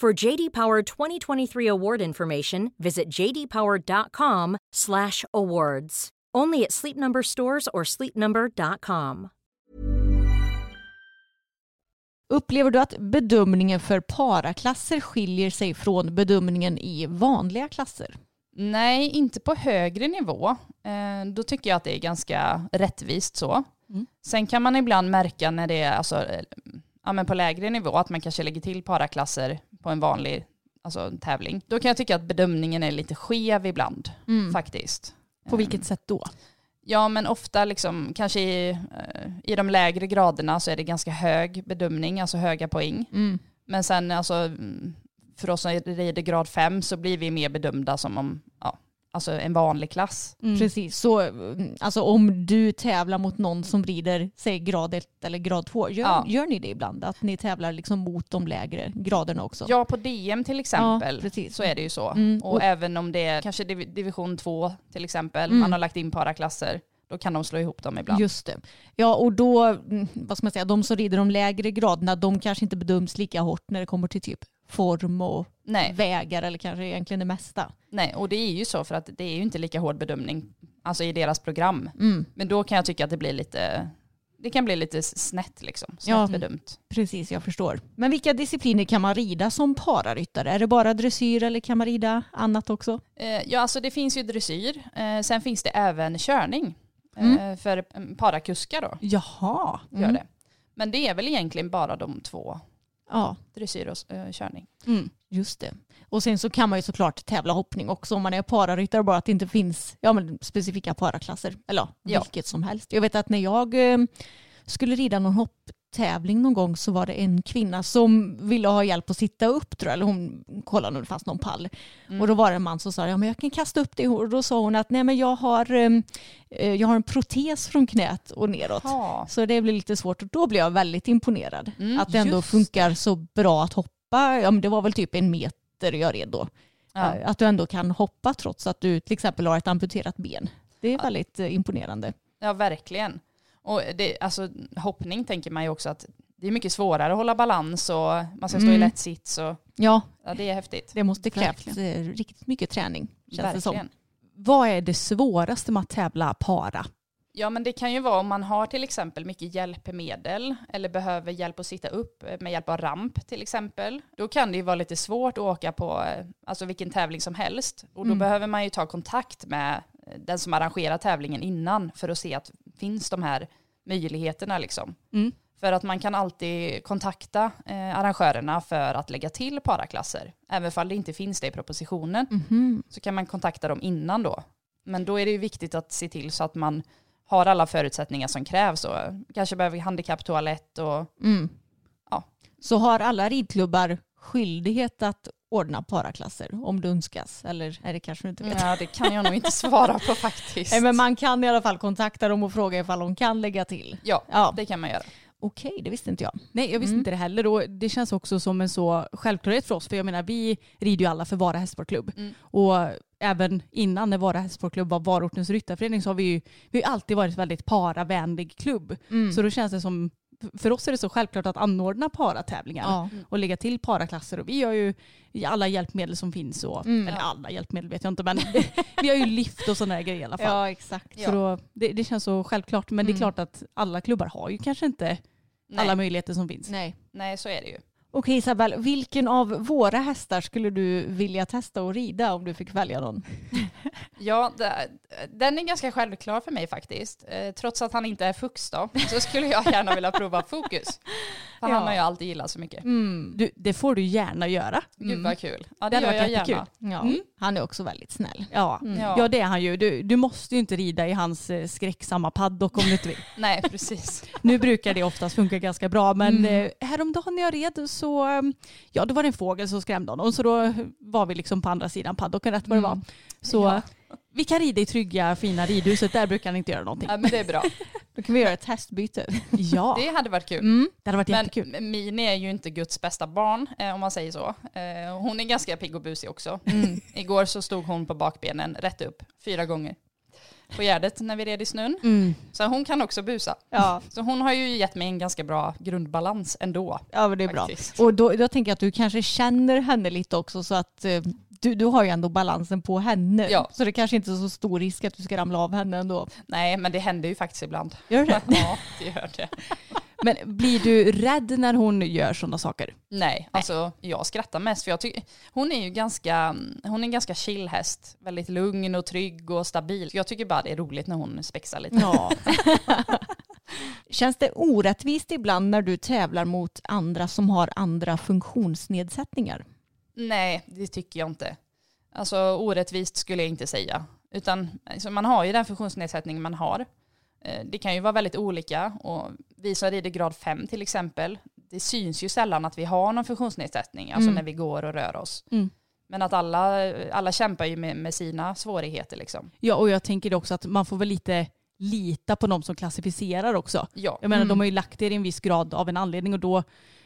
For JD Power 2023 award information, visit jdpower.com/awards. Only at Sleep Number stores or sleepnumber.com. Upplever du att bedömningen för paraklasser skiljer sig från bedömningen i vanliga klasser? Nej, inte på högre nivå. Eh, då tycker jag att det är ganska rättvist så. Mm. Sen kan man ibland märka när det är alltså, eh, ja, men på lägre nivå att man kanske lägger till paraklasser på en vanlig alltså, tävling. Då kan jag tycka att bedömningen är lite skev ibland faktiskt. På vilket sätt då? Ja men ofta liksom, kanske i, eh, i de lägre graderna så är det ganska hög bedömning, alltså höga poäng. Mm. Men sen alltså, mm, för oss som rider grad 5 så blir vi mer bedömda som om, ja, alltså en vanlig klass. Precis, så mm, alltså, om du tävlar mot någon som rider, säg grad 1 eller grad 2, gör, Ja. gör ni det ibland? Att ni tävlar liksom mot de lägre graderna också? Ja på DM till exempel Ja, så är det ju så. Mm, Och, och- även om det är kanske div- division 2 till exempel, Mm. man har lagt in paraklasser, då kan de slå ihop dem ibland. Just det. Ja, och då, mm, vad ska man säga, de som rider de lägre graderna, de kanske inte bedöms lika hårt när det kommer till typ form och Nej. vägar eller kanske egentligen det mesta. Nej, och det är ju så för att det är ju inte lika hård bedömning alltså i deras program. Mm. Men då kan jag tycka att det blir lite, det kan bli lite snett liksom, snett Ja. bedömt. Precis, jag förstår. Men vilka discipliner kan man rida som pararyttare? Är det bara dressyr eller kan man rida annat också? Eh, ja, alltså det finns ju dressyr. Eh, sen finns det även körning Mm. för eh, parakuskar då, Jaha. gör Mm. det. Men det är väl egentligen bara de två, Ja, dressyr och eh, körning. Mm. just det. Och sen så kan man ju såklart tävla hoppning också om man är pararyttare, bara att det inte finns ja, men specifika paraklasser. Eller ja, vilket som helst. Jag vet att när jag eh, skulle rida någon hopptävling någon gång så var det en kvinna som ville ha hjälp att sitta upp tror jag, eller hon kollade om det fanns någon pall. Mm. Och då var det en man som sa, ja men jag kan kasta upp det. Och då sa hon att nej men jag har, eh, eh, jag har en protes från knät och neråt. Ja. Så det blir lite svårt och då blev jag väldigt imponerad. Mm, att det ändå just funkar så bra att hoppa. Ja, men det var väl typ en meter jag red då. Ja. Eh, Att du ändå kan hoppa trots att du till exempel har ett amputerat ben. Det är väldigt eh, imponerande. Ja, verkligen. Och det, alltså, hoppning tänker man ju också att det är mycket svårare att hålla balans och man ska stå i Mm. lätt sits. Och, Ja, ja, det är häftigt. det måste krävas eh, riktigt mycket träning. Känns det som. Vad är det svåraste med att tävla para? Ja, men det kan ju vara om man har till exempel mycket hjälpmedel eller behöver hjälp att sitta upp eh, med hjälp av ramp till exempel. Då kan det ju vara lite svårt att åka på eh, alltså vilken tävling som helst. Och då Mm. behöver man ju ta kontakt med den som arrangerar tävlingen innan för att se att finns de här möjligheterna liksom. Mm. För att man kan alltid kontakta eh, arrangörerna för att lägga till paraklasser. Även om det inte finns det i propositionen Mhm. så kan man kontakta dem innan då. Men då är det ju viktigt att se till så att man har alla förutsättningar som krävs och kanske behöver handikapptoalett och Mm. Ja. Så har alla ridklubbar skyldighet att ordna paraklasser om det önskas? Eller är det kanske du inte vet? ja, det kan jag nog inte svara på faktiskt. Nej, men man kan i alla fall kontakta dem och fråga ifall de kan lägga till. Ja, Ja. det kan man göra. Okej, det visste inte jag. Nej, jag visste Mm. inte det heller. Och det känns också som en så självklarhet för oss. För jag menar, vi rider ju alla för Vara hästsportklubb. Mm. Och även innan när Vara hästsportklubb var Varortens ryttarförening så har vi ju vi har alltid varit en väldigt paravänlig klubb. Mm. Så då känns det som, för oss är det så självklart att anordna paratävlingar Ja. och lägga till paraklasser. Och vi har ju alla hjälpmedel som finns. Och, Mm. Eller alla hjälpmedel vet jag inte, men vi har ju lift och sådana här grejer i alla fall. Ja, exakt. Så då, det, det känns så självklart. Men det är Mm. klart att alla klubbar har ju kanske inte Nej, alla möjligheter som finns. Nej. nej, så är det ju. Okej Isabel, vilken av våra hästar skulle du vilja testa att rida om du fick välja någon? Ja, det, den är ganska självklar för mig faktiskt. Eh, trots att han inte är Fux då, så skulle jag gärna vilja prova Fokus. För Ja. han har jag alltid gillat så mycket. Mm. Du, det får du gärna göra. Gud vad kul. Ja, Det det, gör jag jättekul. gärna. Ja, Mm. Han är också väldigt snäll. Ja. Mm. Ja. Ja det är han ju. Du, du måste ju inte rida i hans eh, skräcksamma paddock om du inte vill. Nej, precis. Nu brukar det oftast funka ganska bra men Mm. eh, häromdagen när jag red så eh, ja då var det en fågel som skrämde honom så då var vi liksom på andra sidan paddocken rätt vad det var. Mm. Så Ja. vi kan rida i trygga fina ridhuset, där brukar han inte göra någonting. Ja, men det är bra. Då kan vi göra ett testbyte. Ja, Det hade varit kul. Mm. det hade varit Men jättekul. Mini är ju inte Guds bästa barn, eh, om man säger så. Eh, hon är ganska pigg och busig också. Mm. Igår så stod hon på bakbenen rätt upp, fyra gånger. På Gärdet när vi red i snön. Mm. Så hon kan också busa. Ja. Så hon har ju gett mig en ganska bra grundbalans ändå. ja, men det är bra. faktiskt. Och då, då tänker jag att du kanske känner henne lite också så att eh, du, du har ju ändå balansen på henne. Ja. Så det kanske inte är så stor risk att du ska ramla av henne ändå. Nej, men det händer ju faktiskt ibland. Gör det? Ja, det gör det. Men blir du rädd när hon gör sådana saker? Nej, alltså jag skrattar mest för jag tycker hon är ju ganska, hon är en ganska chill häst. Väldigt lugn och trygg och stabil. Jag tycker bara det är roligt när hon spexar lite. Ja. Känns det orättvist ibland när du tävlar mot andra som har andra funktionsnedsättningar? Nej, det tycker jag inte. Alltså orättvist skulle jag inte säga. Utan alltså, man har ju den funktionsnedsättning man har. Eh, Det kan ju vara väldigt olika och vi som rider grad 5 till exempel, det syns ju sällan att vi har någon funktionsnedsättning, alltså Mm. när vi går och rör oss. Mm. Men att alla, alla kämpar ju med, med sina svårigheter liksom. ja, och jag tänker också att man får väl lite lita på de som klassificerar också. Ja, Jag menar Mm. de har ju lagt det i en viss grad av en anledning och då,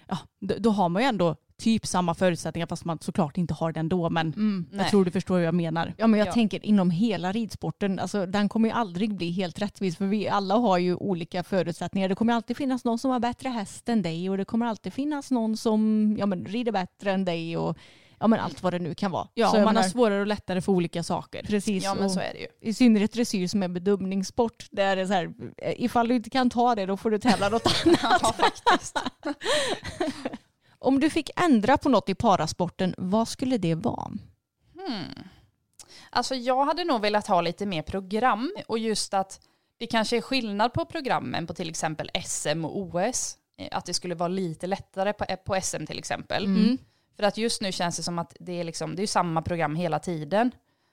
ja, då, då har man ju ändå typ samma förutsättningar fast man såklart inte har det ändå. Men Mm. jag tror du förstår hur jag menar. Ja, men jag Ja. tänker inom hela ridsporten, alltså, den kommer ju aldrig bli helt rättvis för vi alla har ju olika förutsättningar. Det kommer alltid finnas någon som har bättre häst än dig och det kommer alltid finnas någon som ja, men, rider bättre än dig och ja, men, allt vad det nu kan vara. Ja, Så man har menar, svårare och lättare för olika saker. Precis, ja men och så är det ju. i synnerhet dressyr som är bedömningssport. Där det är så här, eh, ifall du inte kan ta det då får du tävla något annat. Ja, faktiskt. Om du fick ändra på något i parasporten, vad skulle det vara? Hmm. Alltså jag hade nog velat ha lite mer program och just att det kanske är skillnad på programmen på till exempel SM och OS. Eh, Att det skulle vara lite lättare på, på SM till exempel. Mm. För att just nu känns det som att det är, liksom, det är samma program hela tiden.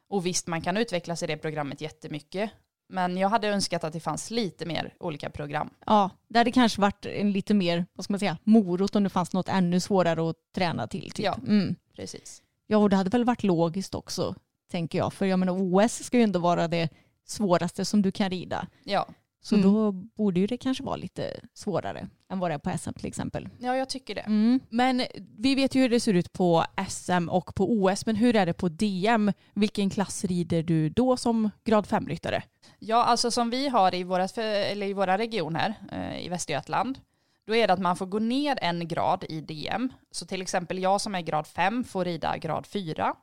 Och visst, man kan utvecklas i det programmet jättemycket. Men jag hade önskat att det fanns lite mer olika program. Ja, det hade kanske varit en lite mer, vad ska man säga, morot om det fanns något ännu svårare att träna till. Typ. Ja. Mm. Precis. ja, och det hade väl varit logiskt också, tänker jag. För jag menar, OS ska ju ändå vara det svåraste som du kan rida. Ja. Så Mm. då borde ju det kanske vara lite svårare än vad det är på SM till exempel. ja, jag tycker det. Mm. Men vi vet ju hur det ser ut på SM och på OS, men hur är det på DM? Vilken klass rider du då som grad 5-ryttare? Ja, alltså som vi har i, våra, eller i våra region här eh, i Västergötland, då är det att man får gå ner en grad i DM. Så till exempel jag som är grad 5 får rida grad 4.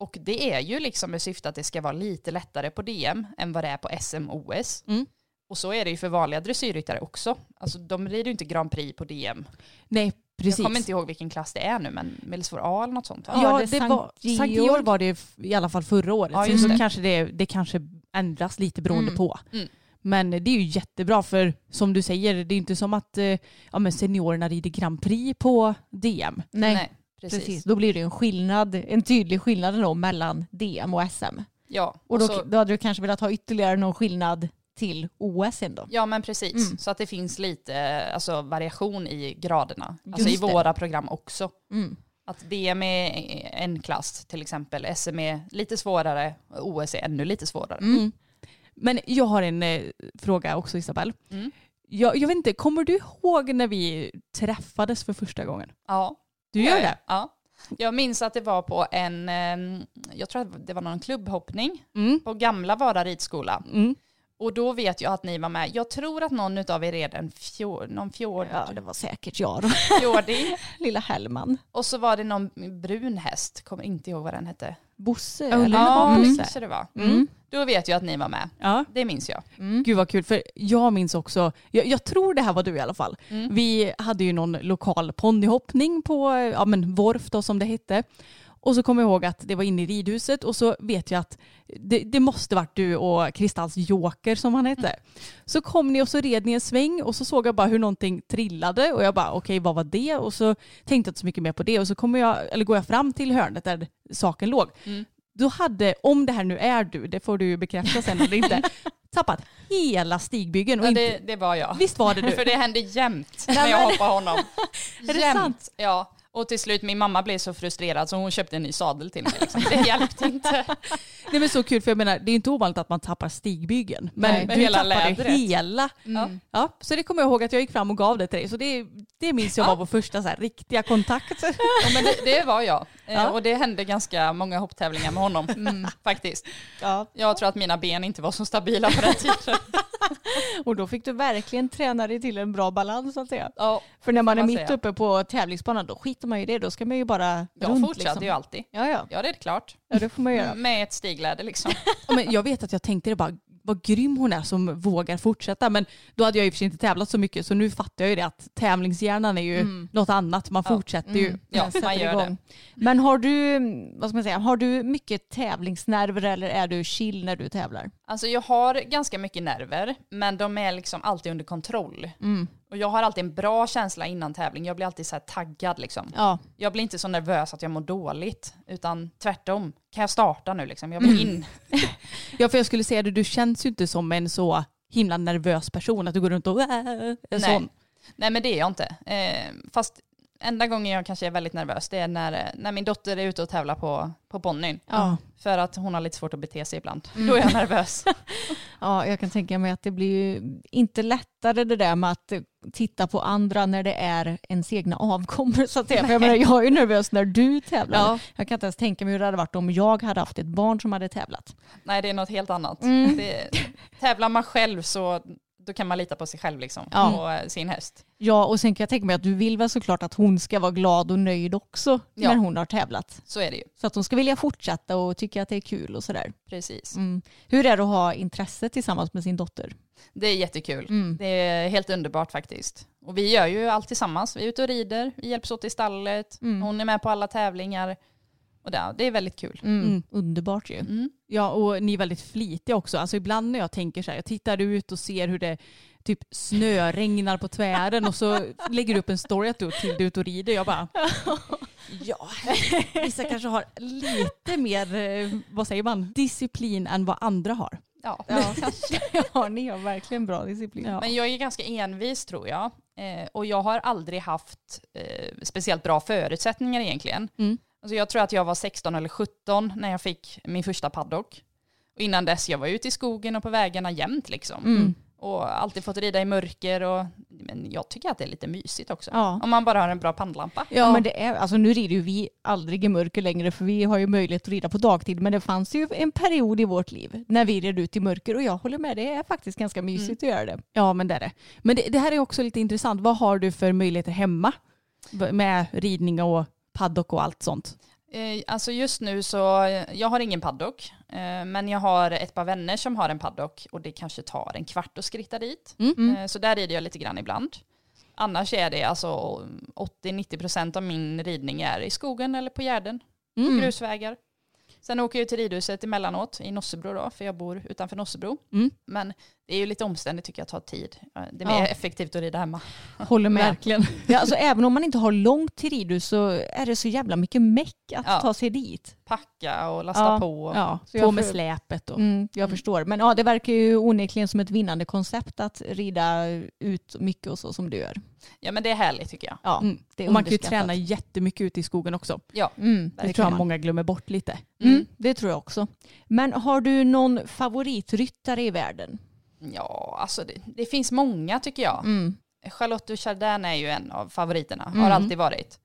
Och det är ju liksom med syfte att det ska vara lite lättare på DM än vad det är på SM och OS. Mm. Och så är det ju för vanliga dressyrryttare också. Alltså de rider ju inte Grand Prix på DM. Nej, precis. Jag kommer inte ihåg vilken klass det är nu, men Medelsvår A eller något sånt va? Ja, det, det var, Sankt Georg. Georg var det i alla fall förra året. Ja, så det. kanske det, det kanske ändras lite beroende Mm. på. Mm. Men det är ju jättebra för som du säger, det är inte som att eh, ja, men seniorerna rider Grand Prix på DM. Nej, precis. precis. Då blir det en skillnad, en tydlig skillnad då mellan DM och SM. Ja, Och då, så- då hade du kanske velat ha ytterligare någon skillnad till OS ändå. Ja men precis, Mm. så att det finns lite alltså, variation i graderna. Alltså Just i det. våra program också. Mm. Att DM är en klass till exempel, SM är lite svårare, OS är ännu lite svårare. Mm. Men jag har en eh, fråga också Isabelle. Mm. Jag, jag vet inte, kommer du ihåg när vi träffades för första gången? Ja. Du gör det? Ja. Jag minns att det var på en, eh, jag tror att det var någon klubbhoppning Mm. på gamla Vara ridskola. Mm. Och då vet jag att ni var med. Jag tror att någon av er red en fjord, någon fjord, Ja, det var säkert jag då. fjordi. Lilla Hellman. Och så var det någon brun häst, kommer inte ihåg vad den hette. Bosse. Ulla. eller? Ja, Mm. kanske det var. Mm. Då vet jag att ni var med. Ja. Det minns jag. Mm. Gud vad kul, för jag minns också, jag, jag tror det här var du i alla fall. Mm. Vi hade ju någon lokal ponnyhoppning på ja, men Vorf då som det hette. Och så kommer jag ihåg att det var inne i ridhuset och så vet jag att det, det måste varit du och Kristalls Joker som han hette. Så kom ni och så red ni en sväng och så såg jag bara hur någonting trillade och jag bara okej vad var det? Och så tänkte jag inte så mycket mer på det och så kommer jag, eller går jag fram till hörnet där saken låg. Mm. Då hade, om det här nu är du, det får du bekräfta sen eller inte, tappat hela stigbyggen. Och Ja, inte, det, det var jag. Visst var det du? För det hände jämt när jag hoppade honom. Är det jämt. sant? Ja. Och till slut, min mamma blev så frustrerad så hon köpte en ny sadel till mig. Liksom. Det hjälpte inte. Nej men så kul för jag menar det är inte ovanligt att man tappar stigbyggen. Men Nej, du hela tappade lädret. hela. Ja. Ja, så det kommer jag ihåg att jag gick fram och gav det till dig. Så det, det minns jag var vår första så här, riktiga kontakt. Ja, men det, det var jag. Eh, Ja. Och det hände ganska många hopptävlingar med honom. Faktiskt. Ja. Jag tror att mina ben inte var så stabila på den tiden. Och då fick du verkligen träna dig till en bra balans så att säga. Ja, För när man är man mitt säga. uppe på tävlingsbanan då skiter man ju i det. Då ska man ju bara jag runt fortsatte liksom. ju alltid. Ja, ja. Ja, det är klart. ja, det får man göra. Med ett stigläder liksom. Ja, men jag vet att jag tänkte det bara, vad grym hon är som vågar fortsätta. Men då hade jag i och för sig inte tävlat så mycket så nu fattar jag ju det att tävlingshjärnan är ju Mm. något annat. Man Ja. fortsätter ju. Mm. Ja, man gör igång. Men har du, vad ska man säga, har du mycket tävlingsnerver eller är du chill när du tävlar? Alltså jag har ganska mycket nerver, men de är liksom alltid under kontroll. Mm. Och jag har alltid en bra känsla innan tävling. Jag blir alltid så taggad liksom. Ja, Jag blir inte så nervös att jag mår dåligt, utan tvärtom. Kan jag starta nu liksom? Jag vill in. Ja för jag skulle säga det, du känns ju inte som en så himla nervös person att du går runt och äh, är Nej. sån. Nej men det är jag inte. Eh, fast enda gången jag kanske är väldigt nervös det är när, när min dotter är ute och tävlar på, på ponnyn. Ja. För att hon har lite svårt att bete sig ibland. Då är jag nervös. ja, jag kan tänka mig att det blir ju inte lättare det där med att titta på andra när det är ens egna avkommor så att säga. För jag, menar, jag är ju nervös när du tävlar. Ja. Jag kan inte ens tänka mig hur det hade varit om jag hade haft ett barn som hade tävlat. Nej det är något helt annat. Mm. Det, tävlar man själv så då kan man lita på sig själv liksom. Ja. Och eh, sin häst. Ja, och sen kan jag tänka mig att du vill väl såklart att hon ska vara glad och nöjd också Ja. när hon har tävlat. Så är det ju. Så att hon ska vilja fortsätta och tycka att det är kul och sådär. Precis. Mm. Hur är det att ha intresse tillsammans med sin dotter? Det är jättekul. Mm. Det är helt underbart faktiskt. Och vi gör ju allt tillsammans. Vi är ute och rider, vi hjälps åt i stallet, Mm. hon är med på alla tävlingar. Och det, det är väldigt kul. Mm. Mm. Underbart ju. Mm. Ja och ni är väldigt flitiga också. Alltså ibland när jag tänker så här, jag tittar ut och ser hur det typ snöregnar på tvären och så lägger du upp en story att du till du är ute och rider. Jag bara, ja, vissa kanske har lite mer, eh, vad säger man, disciplin än vad andra har. Ja. Ja, ja, ni har verkligen bra disciplin. Ja. Men jag är ganska envis tror jag. Eh, och jag har aldrig haft eh, speciellt bra förutsättningar egentligen. Mm. Alltså jag tror att jag var 16 eller 17 när jag fick min första paddock. Och innan dess jag var ute i skogen och på vägarna jämt liksom. Mm. Och alltid fått rida i mörker och men jag tycker att det är lite mysigt också. Ja. Om man bara har en bra pannlampa. Ja. men det är, alltså nu rider ju vi aldrig i mörker längre för vi har ju möjlighet att rida på dagtid men det fanns ju en period i vårt liv när vi red ut i mörker och jag håller med, det är faktiskt ganska mysigt att göra det. Ja men det är det. Men det, det här är också lite intressant. Vad har du för möjligheter hemma med ridning och paddock och allt sånt? Eh, alltså just nu så, jag har ingen paddock. Eh, men jag har ett par vänner som har en paddock och det kanske tar en kvart att skritta dit. Mm. Eh, så där rider jag lite grann ibland. Annars är det alltså 80-90% av min ridning är i skogen eller på gärden. Mm. Grusvägar. Sen åker jag till ridhuset emellanåt i Nossebro då, för jag bor utanför Nossebro. Mm. Men det är ju lite omständigt tycker jag, tar tid. Eh, Det är Ja. mer effektivt att rida hemma. Håller med. Verkligen. Ja, alltså, även om man inte har långt till ridhus så är det så jävla mycket meck att Ja. ta sig dit. Packa och lasta Ja. på. Ja, Så på med för- släpet och... Mm, jag förstår. Men ja, det verkar ju onekligen som ett vinnande koncept att rida ut mycket och så som du gör. Ja men det är härligt tycker jag. Ja, Mm. det är Och man kan ju träna jättemycket ute i skogen också. Ja. Mm, Det tror jag många glömmer bort lite. Mm, det tror jag också. Men har du någon favoritryttare i världen? Ja, alltså det, det finns många tycker jag. Mm. Charlotte Duchardin är ju en av favoriterna, har Mm. alltid varit.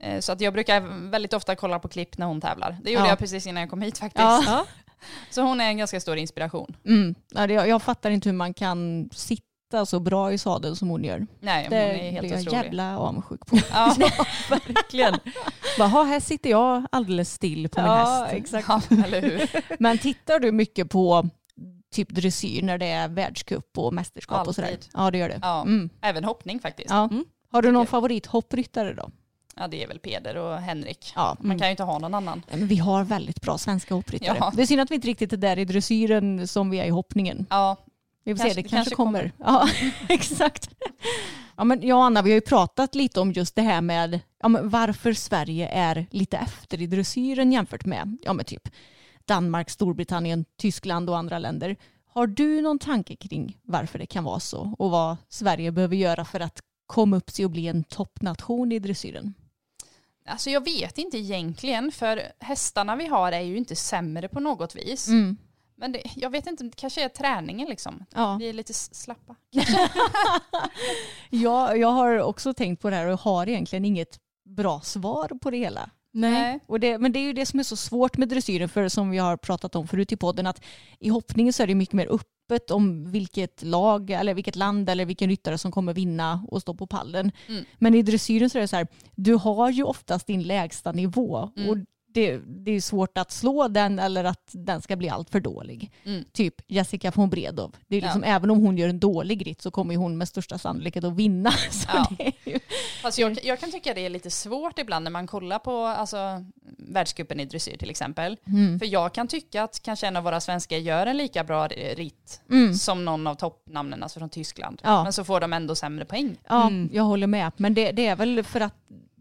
Eh, Så att jag brukar väldigt ofta kolla på klipp när hon tävlar. Det gjorde Ja. jag precis innan jag kom hit faktiskt. Ja. Så hon är en ganska stor inspiration. Mm. Ja, det, jag fattar inte hur man kan sitta så bra i sadeln som hon gör. Nej, hon Det är helt blir jag jävla avundsjuk på. Ja, Verkligen. Bara, "Ha, här sitter jag alldeles still på min häst. exakt. ja, eller hur? Men tittar du mycket på typ dressyr när det är världscup och mästerskap och sådär? Alltid. Ja, det gör det. Ja, Mm. även hoppning faktiskt. Ja. Mm. Har du någon favorithoppryttare då? Ja, det är väl Peder och Henrik. Ja, Man kan ju inte ha någon annan. Men vi har väldigt bra svenska hoppryttare. Ja. Det är synd att vi inte riktigt är där i dressyren som vi är i hoppningen. Ja, Vi får Kanske- se, det kanske, kanske kommer. Ja, exakt. Ja, men jag och Anna, vi har ju pratat lite om just det här med ja, men varför Sverige är lite efter i dressyren jämfört med ja, men typ Danmark, Storbritannien, Tyskland och andra länder. Har du någon tanke kring varför det kan vara så och vad Sverige behöver göra för att komma upp sig och bli en toppnation i dressyren? alltså jag vet inte egentligen för hästarna vi har är ju inte sämre på något vis. Mm. Men det, jag vet inte, det kanske är träningen liksom. Ja. Vi är lite slappa. Ja, jag har också tänkt på det här och har egentligen inget bra svar på det hela. Nej. Och det, men det är ju det som är så svårt med dressyren, för som vi har pratat om förut i podden, att i hoppningen så är det mycket mer öppet om vilket lag eller vilket land eller vilken ryttare som kommer vinna och stå på pallen. Mm. Men i dressyren så är det så här, du har ju oftast din lägsta nivå Mm. och det, det är svårt att slå den eller att den ska bli allt för dålig. Mm. Typ Jessica von Bredow. Det är liksom, Även om hon gör en dålig ritt så kommer hon med största sannolikhet att vinna. Så Ja. ju, Fast jag, jag kan tycka det är lite svårt ibland när man kollar på alltså, världscupen i dressyr till exempel. Mm. För jag kan tycka att kanske en av våra svenskar gör en lika bra ritt Mm. som någon av toppnamnen, alltså från Tyskland. Ja. Men så får de ändå sämre poäng. ja, jag håller med. Men det, det är väl för att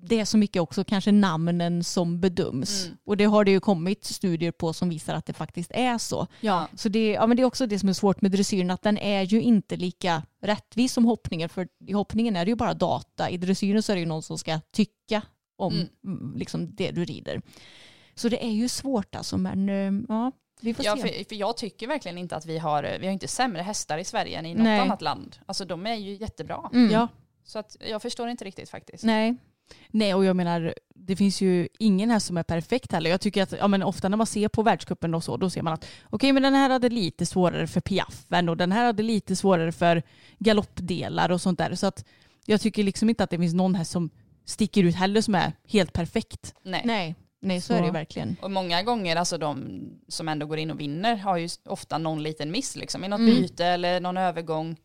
det är så mycket också kanske namnen som bedöms. Mm. Och det har det ju kommit studier på som visar att det faktiskt är så. Ja. Så det, ja, men det är också det som är svårt med dressyren, att den är ju inte lika rättvis som hoppningen. För i hoppningen är det ju bara data. I dressyren så är det ju någon som ska tycka om Mm. mm, liksom det du rider. Så det är ju svårt alltså, men eh, ja, vi får Ja, se. för, för jag tycker verkligen inte att vi har, vi har inte sämre hästar i Sverige än i något Nej. annat land. Alltså de är ju jättebra. Mm. Ja. Så att jag förstår inte riktigt faktiskt. Nej. Nej, och jag menar, det finns ju ingen här som är perfekt heller. Jag tycker att ja, men ofta när man ser på världscupen och så, då ser man att okej, men den här hade lite svårare för piaffen och den här hade lite svårare för galoppdelar och sånt där. Så att jag tycker liksom inte att det finns någon här som sticker ut heller som är helt perfekt. Nej. Nej. Nej, så, Så. är det ju verkligen. Och många gånger, alltså de som ändå går in och vinner har ju ofta någon liten miss liksom, i något Mm. byte eller någon övergång.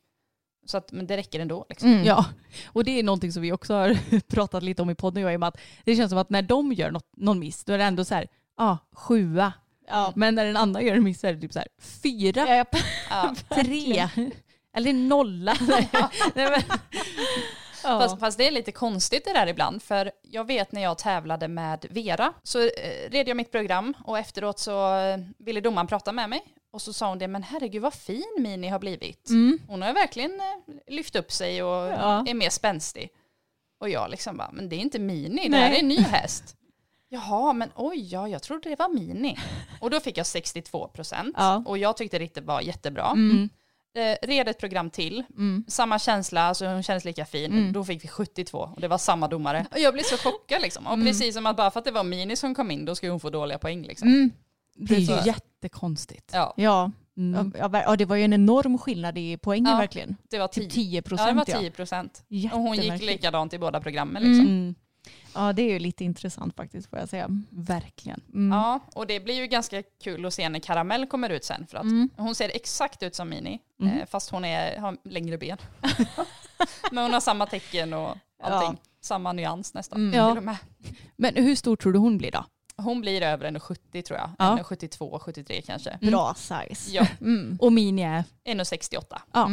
Så att, men det räcker ändå. Liksom. Mm. Ja, och det är någonting som vi också har pratat lite om i podden, jag och Emma, att det känns som att när de gör något, någon miss, då är det ändå så här, ja, ah, sjua. Ja. Men när en annan gör en miss så är det typ så här, fyra, Ja, Ja. tre, eller nolla. Nej, men, ja. Fast, fast det är lite konstigt det där ibland, för jag vet när jag tävlade med Vera så eh, red jag mitt program och efteråt så eh, ville domaren prata med mig och så sa hon det, men herregud vad fin Mini har blivit. Mm. Hon har verkligen eh, lyft upp sig och Ja. är mer spänstig. Och jag liksom bara, men det är inte Mini, det här Nej. är en ny häst. Jaha, men oj, ja, jag trodde det var Mini. Och då fick jag 62 procent Ja. och jag tyckte det var jättebra. Mm. Eh, red ett program till, Mm. samma känsla, alltså hon kändes lika fin. Då fick vi 72 och det var samma domare. Och jag blev så chockad liksom. Och precis som att bara för att det var Mini som kom in, då skulle hon få dåliga poäng liksom. Mm. Det är ju Så- jättekonstigt. Ja, Ja. Mm. Ja, ver- ja, det var ju en enorm skillnad i poängen Ja. verkligen. det var Typ 10 10 Ja, det procent. var 10 procent. Ja. Och hon gick likadant i båda programmen liksom. Mm. Ja, det är ju lite intressant faktiskt får jag säga. Verkligen. Mm. Ja, och det blir ju ganska kul att se när Karamell kommer ut sen för att Mm. hon ser exakt ut som Mini Mm. eh, fast hon är, har längre ben. Men hon har samma tecken och allting. Samma nyans nästan. Mm. Ja. Men hur stor tror du hon blir då? Hon blir över 1,70 tror jag. Ja. 1,72, 73 kanske. Bra size. Ja, Mm. Och Mini är, 1,68. ja.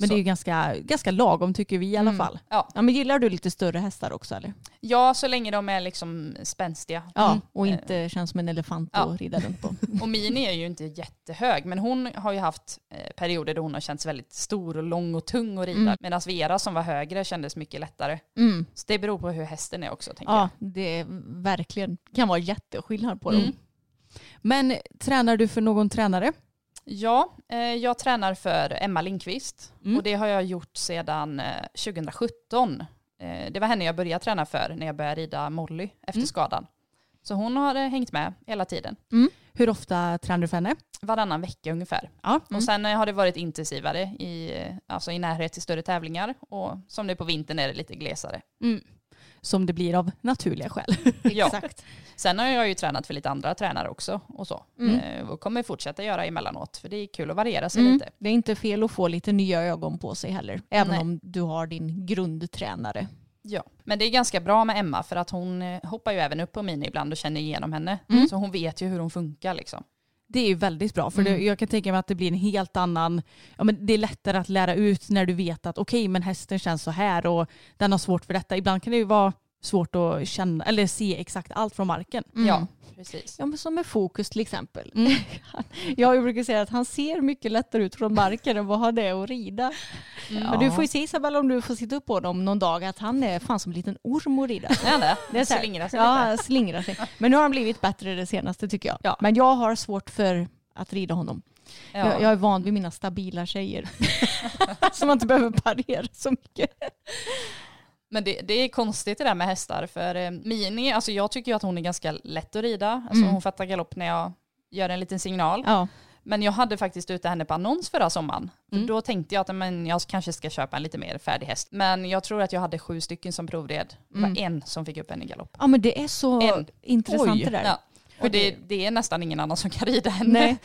Mm. Men Så. det är ju ganska, ganska lagom tycker vi i alla Mm. fall. Ja. Ja, men gillar du lite större hästar också eller? ja, så länge de är liksom spänstiga. Ja, Mm. och inte känns som en elefant Ja. att rida runt på. Och Mini är ju inte jättehög, men hon har ju haft eh, perioder då hon har känts väldigt stor och lång och tung att rida. Mm. Medan Vera som var högre kändes mycket lättare. Mm. Så det beror på hur hästen är också, tänker Ja, det är verkligen kan vara jätteskillnad på jag. dem. Mm. Men tränar du för någon tränare? Ja, eh, jag tränar för Emma Lindqvist Mm. och det har jag gjort sedan eh, 2017. Eh, det var henne jag började träna för när jag började rida Molly efter Mm. skadan. Så hon har eh, hängt med hela tiden. Hur ofta tränar du för henne? Varannan vecka ungefär. Ja. Och sen eh, har det varit intensivare i, eh, alltså i närhet till större tävlingar och som nu på vintern är det lite glesare. Som det blir av naturliga skäl. Ja. Exakt. Sen har jag ju tränat för lite andra tränare också och så. Mm. Eh, och kommer fortsätta göra emellanåt för det är kul att variera sig Mm. lite. Det är inte fel att få lite nya ögon på sig heller. Även Nej. om du har din grundtränare. Ja, men det är ganska bra med Emma för att hon eh, hoppar ju även upp på Mini ibland och känner igenom henne. Mm. Så hon vet ju hur hon funkar liksom. Det är ju väldigt bra för Mm. det, jag kan tänka mig att det blir en helt annan, ja men det är lättare att lära ut när du vet att okej men hästen känns så här och den har svårt för detta. Ibland kan det ju vara svårt att känna eller se exakt allt från marken. Mm. Ja, precis. Ja, men som med fokus till exempel. Mm. Jag brukar säga att han ser mycket lättare ut från marken än vad han är att rida. Men du får ju se Isabella om du får sitta upp på honom någon dag att han är fan som en liten orm att rida. Ja, det. Det är så här, Slingrar sig ja, slingrar sig. Men nu har han blivit bättre det senaste tycker jag. Ja. Men jag har svårt för att rida honom. Ja. Jag, jag är van vid mina stabila tjejer. så man inte behöver parera så mycket. Men det, det är konstigt det där med hästar för eh, Mini, alltså jag tycker ju att hon är ganska lätt att rida. Alltså Mm. hon fattar galopp när jag gör en liten signal. Ja. Men jag hade faktiskt ute henne på annons förra sommaren. Mm. Då tänkte jag att men, jag kanske ska köpa en lite mer färdig häst. Men jag tror att jag hade sju stycken som provred. Det var Mm. en som fick upp en i galopp. Ja men det är så En. intressant Oj. det där. Ja. Och det, det är nästan ingen annan som kan rida henne. Nej.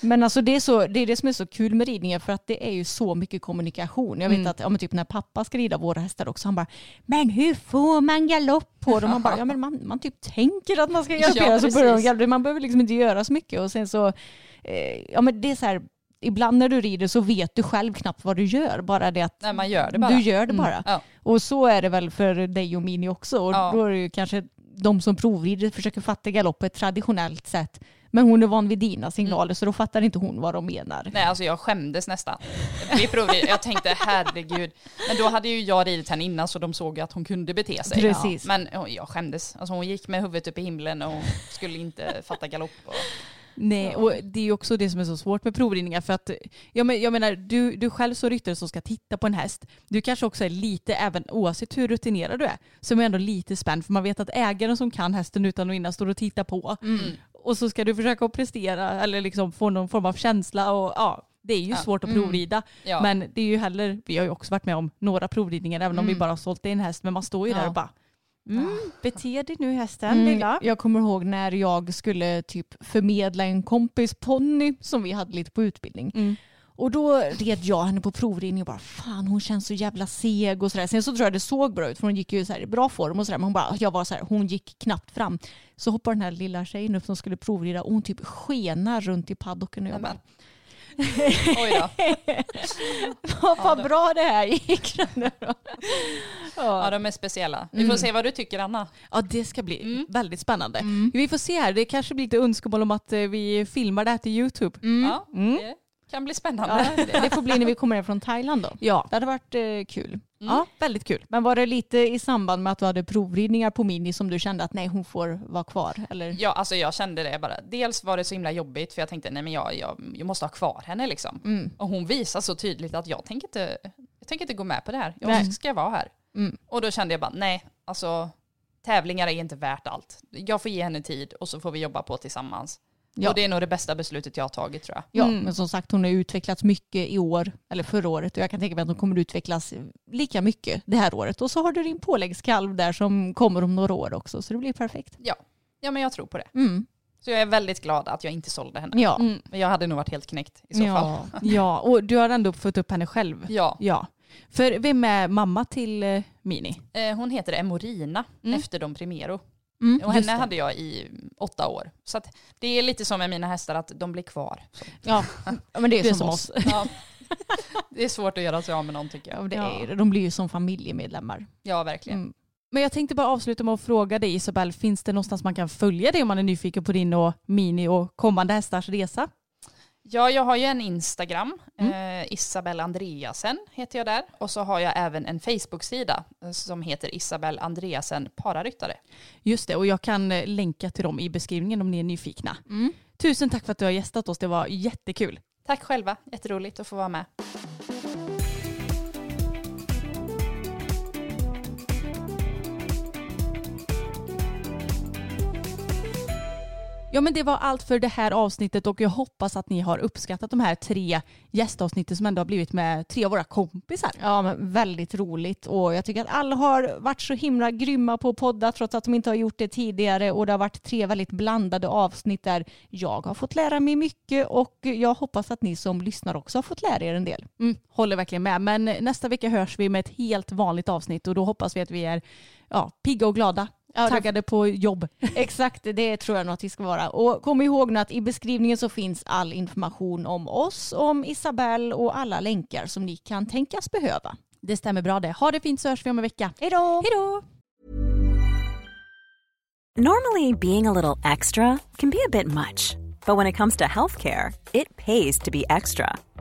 Men alltså det är, så, det är det som är så kul med ridningen för att det är ju så mycket kommunikation. Jag vet Mm. att ja, typ när pappa ska rida våra hästar också, han bara “men hur får man galopp på dem?” Man bara “ja men man, man typ tänker att man ska galoppera Ja, så börjar de galoppera. Man behöver liksom inte göra så mycket och sen så, eh, ja men det är så här, ibland när du rider så vet du själv knappt vad du gör, bara det att Nej, gör det bara. du gör det bara. Mm. Ja. Och så är det väl för dig och Mini också. Och Ja. då är det ju kanske de som provrider försöker fatta galopp på ett traditionellt sätt. Men hon är van vid dina signaler så då fattar inte hon vad de menar. Nej, alltså jag skämdes nästan. Vi provade, jag tänkte herregud. Men då hade ju jag ridit henne innan så de såg att hon kunde bete sig. Precis. Men ja, jag skämdes. Alltså hon gick med huvudet upp i himlen och skulle inte fatta galopp. Och... Nej, och det är också det som är så svårt med provridningar för att jag, men, jag menar, du, du själv som ryttare som ska titta på en häst, du kanske också är lite, även oavsett hur rutinerad du är, så är man ändå lite spänd för man vet att ägaren som kan hästen utan och innan står och tittar på Mm. Och så ska du försöka prestera eller liksom få någon form av känsla och ja, det är ju Ja. svårt att Mm. provrida. Ja. Men det är ju heller, vi har ju också varit med om några provridningar även om vi Mm. bara har sålt en häst men man står ju där och bara mm, bete dig nu hästen Mm, lilla. jag kommer ihåg när jag skulle typ förmedla en kompis ponny som vi hade lite på utbildning. Mm. Och då red jag henne på provridning och bara fan hon känns så jävla seg och sådär. Sen så tror jag det såg bra ut för hon gick ju så här i bra form och sådär. Men hon bara, jag var så här, hon gick knappt fram. Så hoppar den här lilla tjejen upp som skulle provrida och hon typ skenar runt i paddocken och jag bara, Oj då. vad vad bra det här gick. Ja, de är speciella. Vi får se vad du tycker Anna. Ja det ska bli Mm. väldigt spännande. Vi får se här, det kanske blir lite önskemål om att eh, vi filmar det här till YouTube. Ja, Mm. det kan bli spännande. Ja, det får bli när vi kommer hem från Thailand då. Ja. Det hade varit eh, kul. ja, väldigt kul. Men var det lite i samband med att du hade provridningar på Mini som du kände att nej hon får vara kvar? Eller? Ja, alltså jag kände det bara. Dels var det så himla jobbigt för jag tänkte nej men jag, jag, jag måste ha kvar henne liksom. Mm. Och hon visar så tydligt att jag tänker inte, jag tänker inte gå med på det här. Jag Nej. ska vara här. Mm. Och då kände jag bara nej, alltså tävlingar är inte värt allt. Jag får ge henne tid och så får vi jobba på tillsammans. Ja. Och det är nog det bästa beslutet jag har tagit tror jag. Ja, Mm. men som sagt hon har utvecklats mycket i år, eller förra året och jag kan tänka mig att hon kommer utvecklas lika mycket det här året. Och så har du din påläggskalv där som kommer om några år också så det blir perfekt. Ja, ja men jag tror på det. Mm. Så jag är väldigt glad att jag inte sålde henne. Ja. Mm. Men jag hade nog varit helt knäckt i så fall. ja. Ja, och du har ändå fått upp henne själv. Ja, Ja. För vem är mamma till eh, Mini? eh, hon heter Emorina Mm. efter Dom Primero. Mm, Och henne hade jag i åtta år. Så det är lite som med mina hästar att de blir kvar. Ja. men det är, Det är som, som oss. ja. Det är svårt att göra sig av med någon tycker Ja, jag. det Ja. är, de blir ju som familjemedlemmar. Ja, verkligen. Mm. Men jag tänkte bara avsluta med att fråga dig Isabel, finns det någonstans man kan följa dig om man är nyfiken på din och Mini och kommande hästars resa? Ja, jag har ju en Instagram, Mm. eh, Isabel Andreasen heter jag där. Och så har jag även en Facebook-sida eh, som heter Isabel Andreasen Pararyttare. Just det, och jag kan eh, länka till dem i beskrivningen om ni är nyfikna. Mm. Tusen tack för att du har gästat oss, det var jättekul. Tack själva, jätteroligt att få vara med. Ja men det var allt för det här avsnittet och jag hoppas att ni har uppskattat de här tre gästavsnitten som ändå har blivit med tre av våra kompisar. Ja, men väldigt roligt och jag tycker att alla har varit så himla grymma på att podda trots att de inte har gjort det tidigare och det har varit tre väldigt blandade avsnitt där jag har fått lära mig mycket och jag hoppas att ni som lyssnar också har fått lära er en del. Mm, håller verkligen med. Men nästa vecka hörs vi med ett helt vanligt avsnitt och då hoppas vi att vi är ja, pigga och glada. Ja, taggade på jobb. Exakt, det tror jag nog att vi ska vara. Och kom ihåg nu att i beskrivningen så finns all information om oss, om Isabelle och alla länkar som ni kan tänkas behöva. Det stämmer bra det. Ha det fint så hörs vi om en vecka. Hej då! Hej då! Normally, being a little extra can be a bit much, but when it comes to healthcare, it pays to be extra.